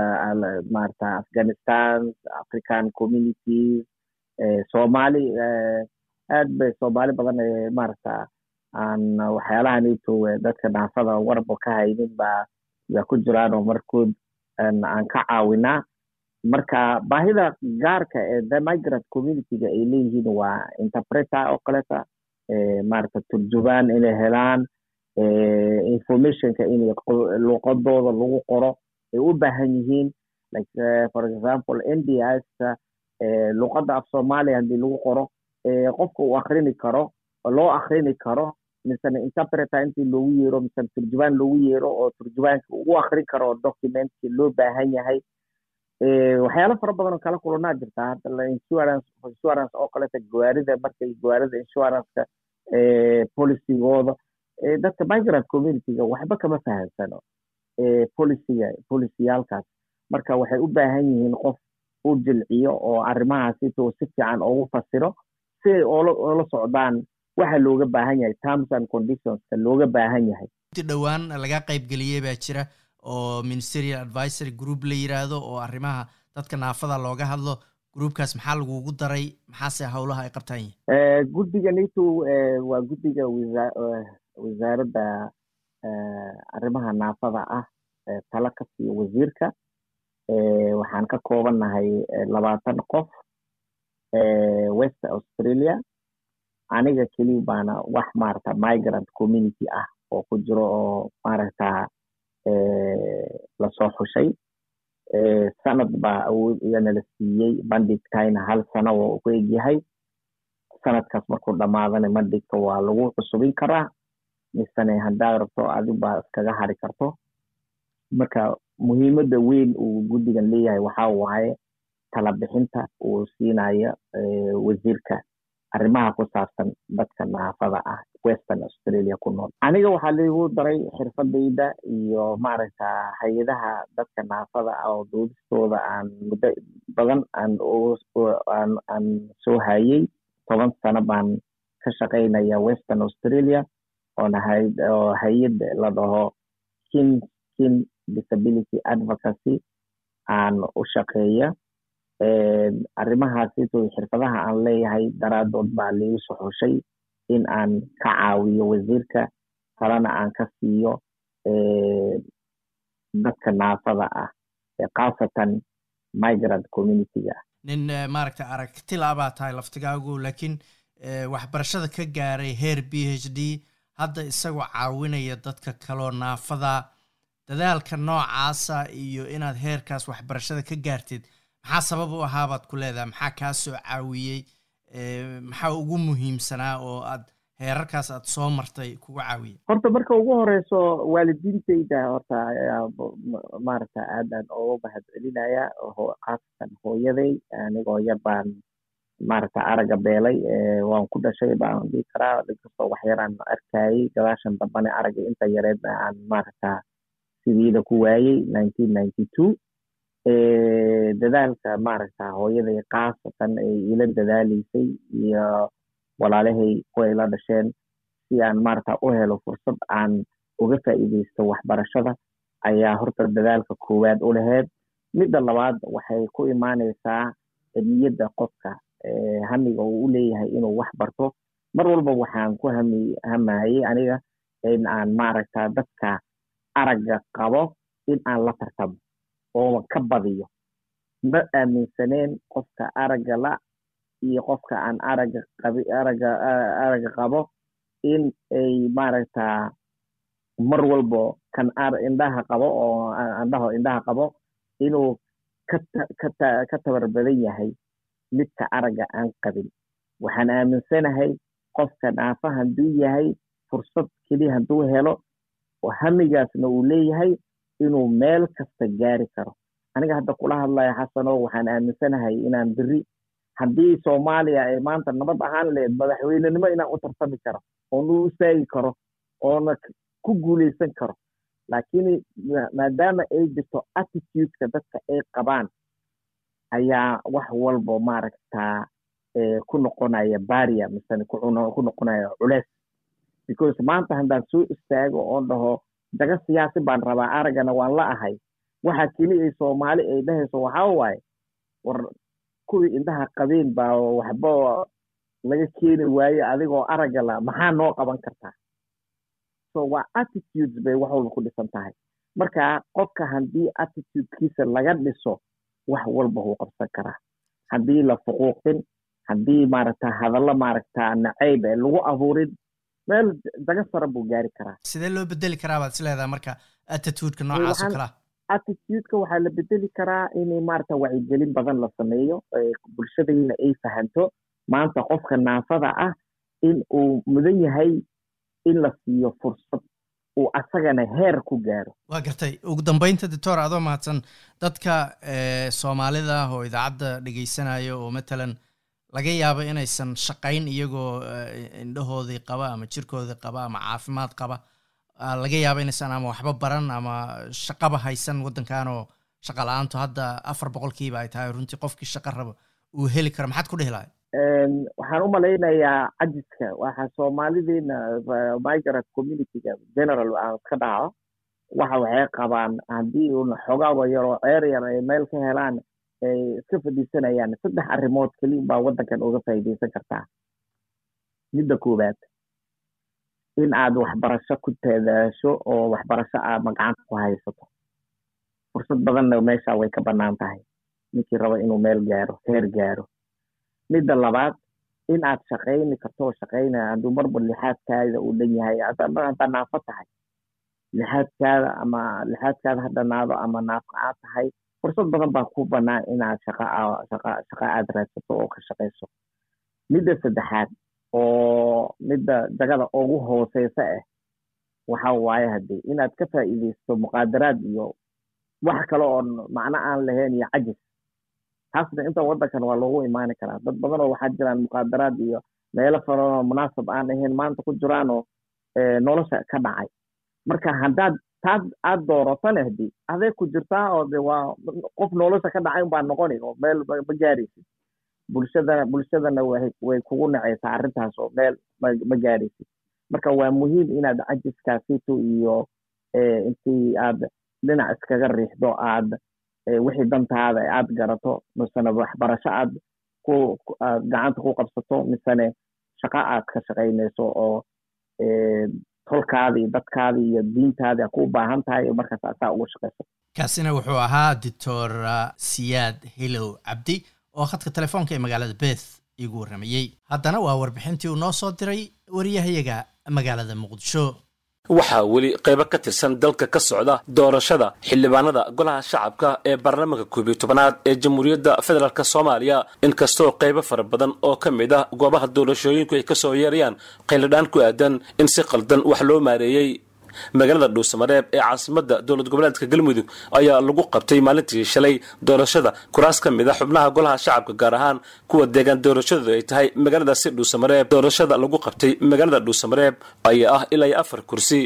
maarata afghanistan african communities soomaali aad bay soomaali badan maarata aan waxyaalahanito dadka naafada warba ka haynin baa yaa ku jiraan oo markood aan ka caawinaa marka baahida gaarka ee the migrant communityga ay leeyihiin waa interpreter oo kaleta maarata turjubaan inay helaan informationka in luqadooda lagu qoro ay u baahan yihiin. Like for example nds luqadda af soomaaliya haddii lagu qoro qofka uu akrini karo loo akrini karo misane interpreter intii loogu yeero misane turjubaan loogu yeero oo turjubaanka ugu akrin karo documentkii loo baahan yahay. Waxyaalo fara badan oo kala kulanaa jirtaa hadda insurance insurance oo kaleta gawaarida markay gawaarida insuranceka policygooda dadka migrant communityga waxba kama fahamsano policyga policiyaalkaas marka waxay u baahan yihiin qof u jilciyo oo arrimahaasito si fiican ugu fasiro si ay oola socdaan waxa looga baahan yahay terms and conditionska looga baahan yahay. Dhowaan laga qaybgeliyey baa jira oo ministerial advisory group la yiraahdo oo arrimaha dadka naafada looga hadlo. Groupkaas maxaa lagugu daray? Maxaase howlaha ay qabtaan? Yihin guddiga nato waa guddiga wasaaradda arrimaha naafada ah tala ka siiyo wasiirka. Waxaan ka koobannahay labaatan qof west australia aniga keliya baana wax maarata migrant community ah oo ku jiro oo maaragta la soo xushay. Sanad baa awood iyanala siiyey. Bandhigtayna hal sano oo ku egyahay sanadkaas markuu dhammaadana bandhigka waa lagu cusubin karaa. Misane haddaad rabto adig baa iskaga hari karto. Marka muhiimadda weyn uu guddigan leeyahay waxaa waaye tala bixinta uu siinayo wasiirka arrimaha ku saabsan dadka naafada ah western australia ku nool aniga waxaa laigu daray xirfadayda iyo maaragta hay'adaha dadka naafada ah oo doodistooda aan muddo badan aan soo hayay toban sano baan ka shaqaynaya western australia oo hay'ad la dhaho kin kin disability advocacy aan u shaqeeya arrimahaasito xirfadaha aan leeyahay daraadood baa laigu soo xushay in aan ka caawiyo wasiirka kalena aan ka siiyo dadka naafada ah khaasatan migrant communityga. Nin maaragta aragtila baa tahay laftigaagu laakiin waxbarashada ka gaaray heer b h d hadda isagoo caawinaya dadka kaloo naafada. Dadaalka noocaasa iyo inaad heerkaas waxbarashada ka gaartid maxaa sabab u ahaabaad ku leedahay? Maxaa kaa soo caawiyey? Maxaa ugu muhiimsanaa oo aad heerarkaas aad soo martay kuga caawiyey? Horta marka ugu horeyso waalidiintayda horta maaragta aadaan ugu mahad khaasatan hooyaday anigoo yar baan maaragta aragga beelay waan ku dhashay baan dhihi karaa inkastoo wax yaraan gadaashan dambane aragga inta yareedna aan maaragta sidiida ku waayey nineteen ninety two dadaalka maaragta hooyaday khaasatan ay ila dadaaleysay iyo walaalahay kuway la dhasheen si aan maaragta u helo fursad aan uga faa'iideysto waxbarashada ayaa horta dadaalka koowaad u laheyd midda labaad waxay ku imaaneysaa niyadda qofka hamiga uu u leeyahay inuu wax barto mar walba waxaan ku hami hamayey aniga in aan maaragta dadka aragga qabo in aan la tartamo oo ka badiyo. Ma aaminsaneen qofka aragga la iyo qofka aan aragga qabi aragga qabo in ay maaragta mar walbo kan indhaha qabo oo andhaho indhaha qabo inuu ka tabar badan yahay midka aragga aan qabin. Waxaan aaminsanahay qofka naafa hadduu yahay fursad keliya hadduu helo oo hamigaasna uu leeyahay inuu meel kasta gaari karo. Aniga hadda kula hadlaya xasano waxaan aaminsanahay inaan beri haddii soomaaliya ay maanta nabad ahaan leed madaxweynenimo inaan u tartami karo oona u istaagi karo oona ku guuleysan karo. Laakiin maadaama ay jirto attitudeka dadka ay qabaan ayaa wax walbo maaragtaa ku noqonaya baria misene ku noqonaya culeys. Because maanta haddaan soo istaago oon dhaho daga siyaasi baan rabaa araggana waan la ahay. Waxa keli ay soomaali ay dhahayso waxaa waaye war kuwii indhaha qabeen baa waxba laga keeni waaye adigoo aragga la maxaa noo qaban kartaa? So waa attitudes bay wax walba ku dhisan tahay. Marka qofka haddii attitudekiisa laga dhiso wax walba wuu qabsan karaa. Haddii la fuquuqin haddii maaragta hadallo maaragta nacayb ee lagu abuurin meel daga sara buu gaari karaa. Sidee loo bedeli karaa baad is leedahay marka attitudeka noocaas oo kalea attitudeka waxaa la bedeli karaa in maaragta wacyigelin badan la sameeyo bulshadayna ay fahanto. Maanta qofka naafada ah in uu mudan yahay in la siiyo fursad uu asagana heer ku gaaro. Waa gartay. Ugu dambeynta doctor adoo mahadsan dadka soomaalida oo idaacadda dhegeysanaya oo matalan laga yaabo inaysan shaqayn iyagoo indhahoodii qaba ama jirkoodii qaba ama caafimaad qaba. Laga yaabo inaysan ama waxba baran ama shaqaba haysan waddankan oo shaqa la'aantu hadda afar boqolkiiba ay tahay runtii qofkii shaqa rabo uu heli karo. Maxaad ku dhihi lahay waxaan u malaynayaa cajiska waxa soomaalideena migrant communityga general aan ka dhaco. Waxa waxay qabaan haddii un xogaaba yaroo ceer yar ay meel ka helaan ay iska fadhiisanayaan. Saddex arrimood keliya baa waddankan uga faa'iidaysan kartaa. Midda koowaad in aad waxbarasho ku dadaasho oo waxbarasho aad magacanta ku haysato. Fursad badanna meesha way ka bannaan tahay. Ninkii raba inuu meel gaaro heer gaaro. Midda labaad in aad shaqayni karto oo shaqaynaya hadduu marba lixaadkaada uu dhan yahay haddaa naafo tahay. Lixaadkaada ama lixaadkaada ha dhanaado ama naafo aad tahay fursad badan baa ku bannaan inaad shaqa shaqa shaqa aad raadsato oo ka shaqayso midda saddexaad oo midda jagada ugu hooseysa ah waxa waaye haddii inaad ka faa'iidaysto muqaadaraad iyo wax kale oo macno aan lahayn iyo cajis taasna inta waddankan waa loogu imaani karaa dad badan oo waxaa jiraan muqaadaraad iyo meelo faranoo munaasab aan ahayn maanta ku jiraanoo nolosha ka dhacay marka haddaad taas aad dooratana haddii aday ku jirtaa oo de waa qof nolosha ka dhacay unbaa noqoni oo meel ma gaaraysid. Bulshadana bulshadana way kugu nacaysaa arrintaas oo meel ma gaaraysid. Marka waa muhiim inaad cajiskaasito iyo intii aad dhinac iskaga riixdo aad wixii dantaada aad garato misene waxbarasho aad ku gacanta ku qabsato misene shaqo aad ka shaqaynayso oo tolkaada iyo iyo diintaada ku baahan tahay markaas asaa ugu shaqayso kaasina wuxuu ahaa doctor siyaad hilow cabdi oo khadka telefoonka ee magaalada beth igu warramayey haddana waa warbixintii uu noo soo diray wariyahayaga magaalada muqdisho waxaa weli qaybo ka tirsan dalka ka socda doorashada xildhibaanada golaha shacabka ee baarlamaanka koob iyo tobanaad ee jamhuuriyadda federaalk soomaaliya. Inkastoo qaybo fara badan oo ka mid ah goobaha doorashooyinku ay ka soo yeerayaan qayladhaan ku aadan in si qaldan wax loo maareeyey magaalada dhuusamareeb ee caasimada dowlad goboleedka galmudug ayaa lagu qabtay maalintii shalay doorashada kuraas ka mid a xubnaha golaha shacabka gaar ahaan kuwa deegaan doorashadoodu ay tahay magaaladaasi dhuusamareeb doorashada lagu qabtay magaalada dhuusamareeb ayaa ah ilaa iyo afar kursi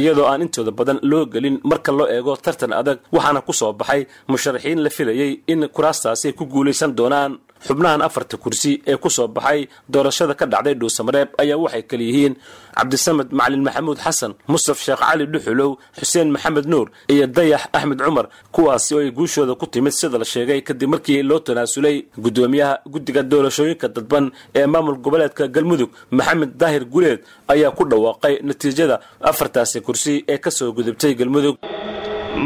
iyadoo aan intooda badan loo gelin marka loo eego tartan adag waxaana ku soo baxay musharaxiin la filayey in kuraastaasi ku guulaysan doonaan xubnahan afarta kursi ee ku soo baxay doorashada ka dhacday dhuusamareeb ayaa waxay kala yihiin cabdisamed macalin maxamuud xasan mustaf sheekh cali dhuxulow xuseen maxamed nuur iyo dayax axmed cumar kuwaasi oo ay guushooda ku timid sida la sheegay kadib markii loo tanaasulay guddoomiyaha guddiga doorashooyinka dadban ee maamul goboleedka galmudug maxamed daahir guleed ayaa ku dhawaaqay natiijada afartaasi kursi ee ka soo gudubtay galmudug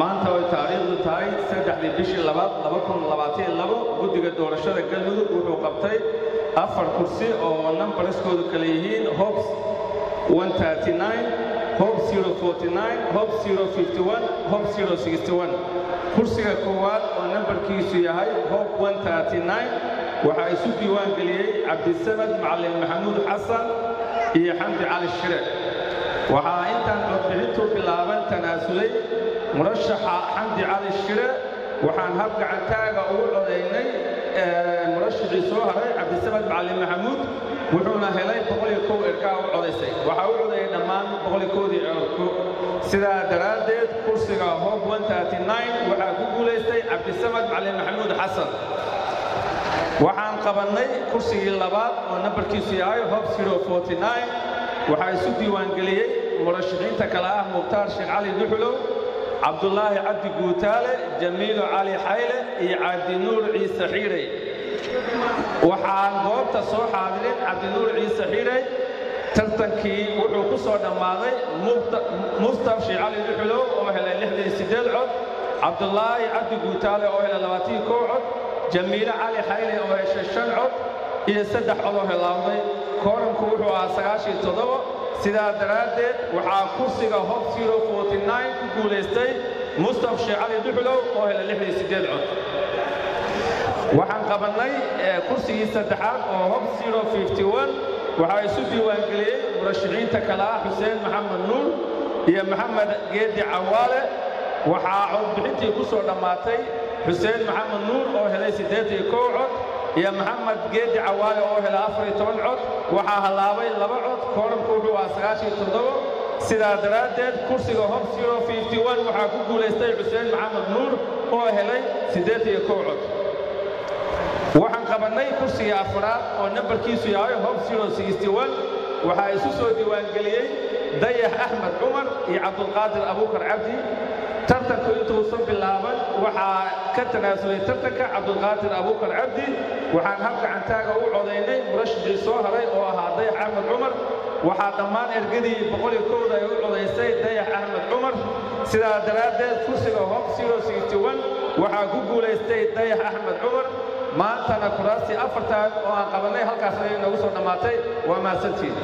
maanta oy taariikhdu tahay saddexdii bishii labaad laba kun labaatan labo guddiga doorashada galmudug wuxuu qabtay afar kursi oo nambarskoodu kale yihiin hobs hob hob hob kursiga koowaad oo nambarkiisu yahay hob waxaa isu diiwaan geliyey cabdisamad macalin maxamuud xasan iyo xamdi cali shire. Waxaa intaan codbixintu bilaaban tanaasulay murashaxa xamdi cali shire waxaan hab gacantaaga ugu codaynay murashixii soo haray cabdisamad macalin maxamuud wuxuuna helay erkaa u codaysay waxaa u codayay dhammaan boqolikoodii erko sidaa daraaddeed kursiga hob waxaa ku guulaystay cabdisamad macalin maxamuud xasan waxaan qabannay kursigii labaad oo nambarkiisu yahay hob waxaa isu diiwaangeliyey murashaxiinta kale ah mukhtaar sheekh cali duxulow cabdulaahi cabdi guutaale jamiilo cali xayle iyo cabdinuur ciise xiidhay waxaan goobta soo xaadirin cabdinuur ciise xiidhay. Tartankii wuxuu ku soo dhammaaday mustaf sheekh cali duxulow oo helay cod. Cabdulaahi cabdi guutaale oo helay cod. Jamiilo cali xayle oo heshay shan cod. Iyo saddex cod oo helaawday kooranku wuxuu ahaa sidaa daraaddeed waxaa kursiga hob ku guulaystay mustaf sheekh cali duxulow oo helay cod waxaan qabannay kursigii saddexaad oo hob waxaa isu diiwaangeliyey murashaxiinta kale xuseen maxamed nuur iyo maxamed geedi cawaale. Waxaa codbixintii ku soo dhammaatay xuseen maxamed nuur oo helay cod iyo maxamed geedi cawaale oo helay cod. Waxaa hallaabay laba cod kooranku wuxuu ahaa sidaa daraaddeed kursiga hob waxaa ku guulaystay xuseen maxamed nuur oo helay cod waxaan qabannay kursigii afraad oo nambarkiisu yahay waxaa isu soo diiwaangeliyey dayax axmed cumar iyo cabdulqaadir abuukar cabdi. Tartanku intuusan bilaaban waxaa ka tanaasulay tartanka cabdulqaadir abuukar cabdi. Waxaan hab gacantaaga u codaynay murashixii soo haray oo ahaa dayax axmed cumar waxaa dhammaan ergadii boqol iyo kowda ay u codaysay dayax axmed cumar sidaa daraaddeed kursiga hob waxaa ku guulaystay dayax axmed cumar maantana kuraastii afartan oo aan qabannay halkaas ayay noogu soo dhammaatay waa mahadsantiin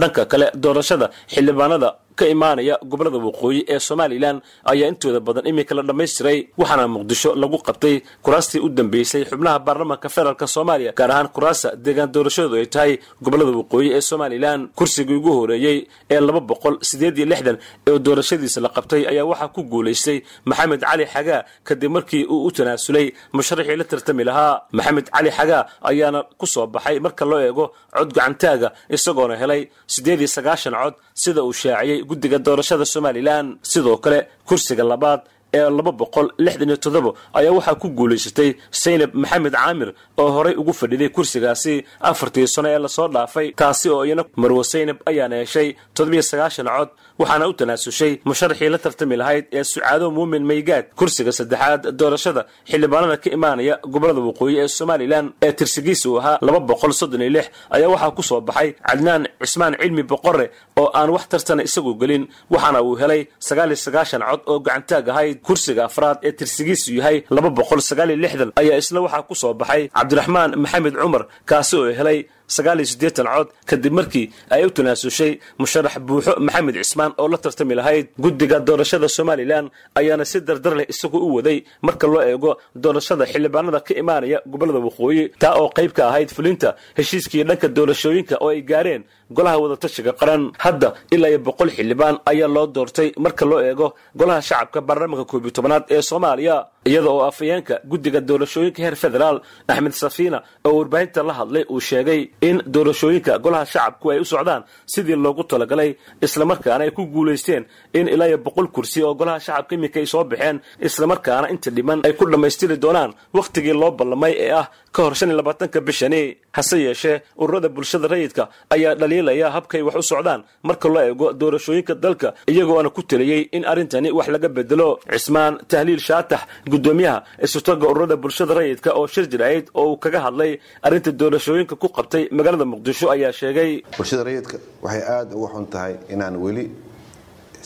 dhanka kale doorashada xildhibaanada ka imaanaya gobollada waqooyi ee somalilan ayaa intooda badan iminka la dhammaystiray waxaana muqdisho lagu qabtay kuraastii u dambeysay xubnaha baarlamaanka federaalk soomaaliya gaar ahaan kuraasta deegaan doorashadoodu ay tahay gobollada waqooyi ee somalilan. Kursigii ugu horeeyey ee laba boqol sideed iyo lixdan ee doorashadiisa la qabtay ayaa waxaa ku guulaystay maxamed cali xagaa kadib markii uu u tanaasulay musharaxii la tartami lahaa. Maxamed cali xagaa ayaana ku soo baxay marka loo eego cod gacantaaga isagoona helay siddeed iyo sagaashan cod sida uu shaaciyey guddiga doorashada somalilan sidoo kale kursiga labaad ee laba boqol lixdan iyo toddoba ayaa waxaa ku guulaysatay saynab maxamed caamir oo horay ugu fadhiday kursigaasi afartii sano ee la soo dhaafay. Taasi oo iyana marwo saynab ayaana heshay toddobiyo sagaashan cod waxaana u tanaasushay musharaxii la tartami lahayd ee sucaado muumin maygaad. Kursiga saddexaad doorashada xildhibaanada ka imaanaya gobollada waqooyi ee somalilan ee tirsigiisa uu ahaa laba boqol soddon iyo lix ayaa waxaa ku soo baxay cadnaan cismaan cilmi boqore oo aan wax tartana isagu gelin waxaana uu helay sagaal iyo sagaashan cod oo gacantaag ahayd kursiga afraad ee tirsigiisu yahay laba boqol sagaal iyo lixdan ayaa isna waxaa ku soo baxay cabdiraxmaan maxamed cumar kaasi oo helay sagaal iyo siddeetan cod kadib markii ay u tanaasushay musharax buuxo maxamed cismaan oo la tartami lahayd guddiga doorashada somalilan ayaana si dardar leh isagu u waday marka loo eego doorashada xildhibaanada ka imaanaya gobollada waqooyi taa oo qayb ka ahayd fulinta heshiiskii dhanka doorashooyinka oo ay gaareen golaha wadatashiga qaran. Hadda ilaa iyo boqol xildhibaan ayaa loo doortay marka loo eego golaha shacabka baarlamaanka koob iyo tobanaad ee soomaaliya iyada oo afayeenka guddiga doorashooyinka heer federaal axmed safiina oo warbaahinta la hadlay uu sheegay in doorashooyinka golaha shacabku ay u socdaan sidii loogu talagalay islamarkaana ay ku guulaysteen in ilaa boqol kursi oo golaha shacabka iminka ay soo baxeen islamarkaana inta dhiman ay ku dhammaystiri doonaan wakhtigii loo ballamay ee ah ka hor shan iyo labaatanka bishani. Hase yeeshee ururada bulshada rayidka ayaa dhaliilaya habkay wax u socdaan marka loo eego doorashooyinka dalka iyagoona ku taliyey in arrintani wax laga bedelo cismaan tahliil shaatax guddoomiyaha isurtoga ururada bulshada rayidka oo shir jirayd oo uu kaga hadlay arrinta doorashooyinka ku qabtay magaalada muqdisho ayaa sheegay. Bulshada rayidka waxay aada uga xun tahay inaan weli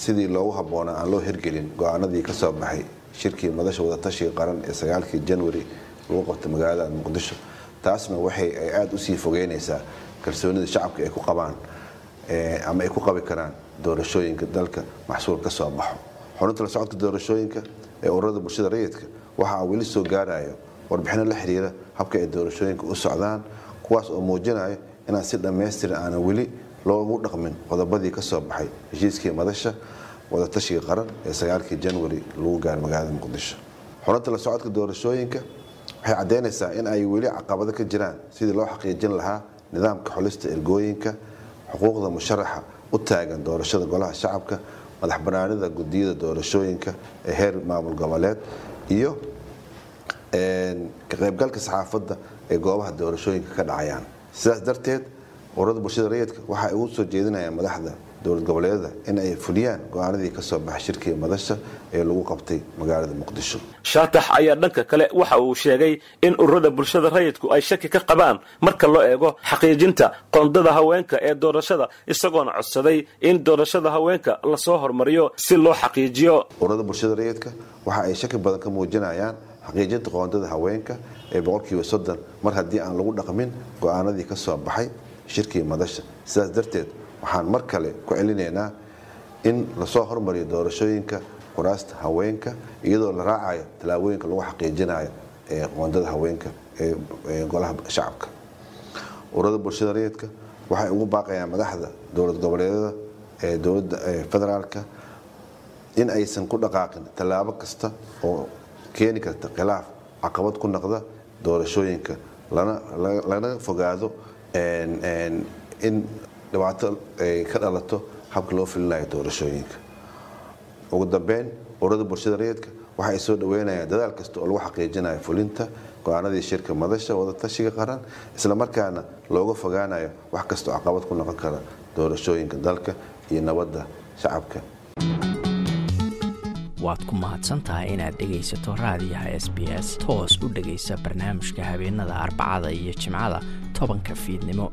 sidii loogu habboonaa aan loo hirgelin go'aanadii ka soo baxay shirkii madasha wadatashiga qaran ee sagaalkii janwari lagu qabtay magaalada muqdisho. Taasna waxay ay aada u sii fogeynaysaa kalsoonida shacabka ay ku qabaan ama ay ku qabi karaan doorashooyinka dalka maxsuul ka soo baxo. Xubinta la socodka doorashooyinka ee ururada bulshada rayidka waxaa weli soo gaarayo warbixino la xiriira habka ay doorashooyinka u socdaan kuwaas oo muujinayo inaan si dhammaystiran aanan weli loogu dhaqmin qodobadii ka soo baxay heshiiskii madasha wadatashiga qaran ee sagaalkii janwari lagu gaaro magaalada muqdisho. Xubinta la socodka doorashooyinka waxay caddaynaysaa in ay weli caqabado ka jiraan sidii loo xaqiijin lahaa nidaamka xulista ergooyinka xuquuqda musharaxa u taagan doorashada golaha shacabka madax banaanida gudiyada doorashooyinka ee heer maamul goboleed iyo ka qaybgalka saxaafadda ee goobaha doorashooyinka ka dhacayaan. Sidaas darteed ururada bulshada rayidka waxa ay ugu soo jeedinayaan madaxda dowlad goboleedyada in ay fuliyaan go'aanadii ka soo baxay shirkii madasha ee lagu qabtay magaalada muqdisho. Shaatax ayaa dhanka kale waxa uu sheegay in ururada bulshada rayidku ay shaki ka qabaan marka loo eego xaqiijinta qoondada haweenka ee doorashada isagoona codsaday in doorashada haweenka la soo hormariyo si loo xaqiijiyo. Ururada bulshada rayidka waxa ay shaki badan ka muujinayaan xaqiijinta qoondada haweenka ee boqolkiiba soddon mar haddii aan lagu dhaqmin go'aanadii ka soo baxay shirkii madasha. Sidaas darteed waxaan mar kale ku celinaynaa in la soo hormariyo doorashooyinka kuraasta haweenka iyadoo la raacayo tallaabooyinka lagu xaqiijinayo ee qoondada haweenka ee golaha shacabka. Ururada bulshada rayidka waxay ugu baaqayaan madaxda dowlad goboleedyada ee dowladda federaalka in aysan ku dhaqaaqin tallaabo kasta oo keeni karta khilaaf caqabad ku noqda doorashooyinka lana fogaado in dhibaato ay ka dhalato habka loo filinayo doorashooyinka. Ugu dambeyn ururada bulshada rayidka waxa ay soo dhaweynayaan dadaal kasta oo lagu xaqiijinayo fulinta go'aanadii shirka madasha wadatashiga qaran islamarkaana looga fogaanayo wax kastoo caqabad ku noqon kara doorashooyinka dalka iyo nabadda shacabka. Waad ku mahadsantahay inaad dhegaysato raadiyaha s b s toos u dhegaysa barnaamijka habeenada arbacada iyo jimcada tobanka fiidnimo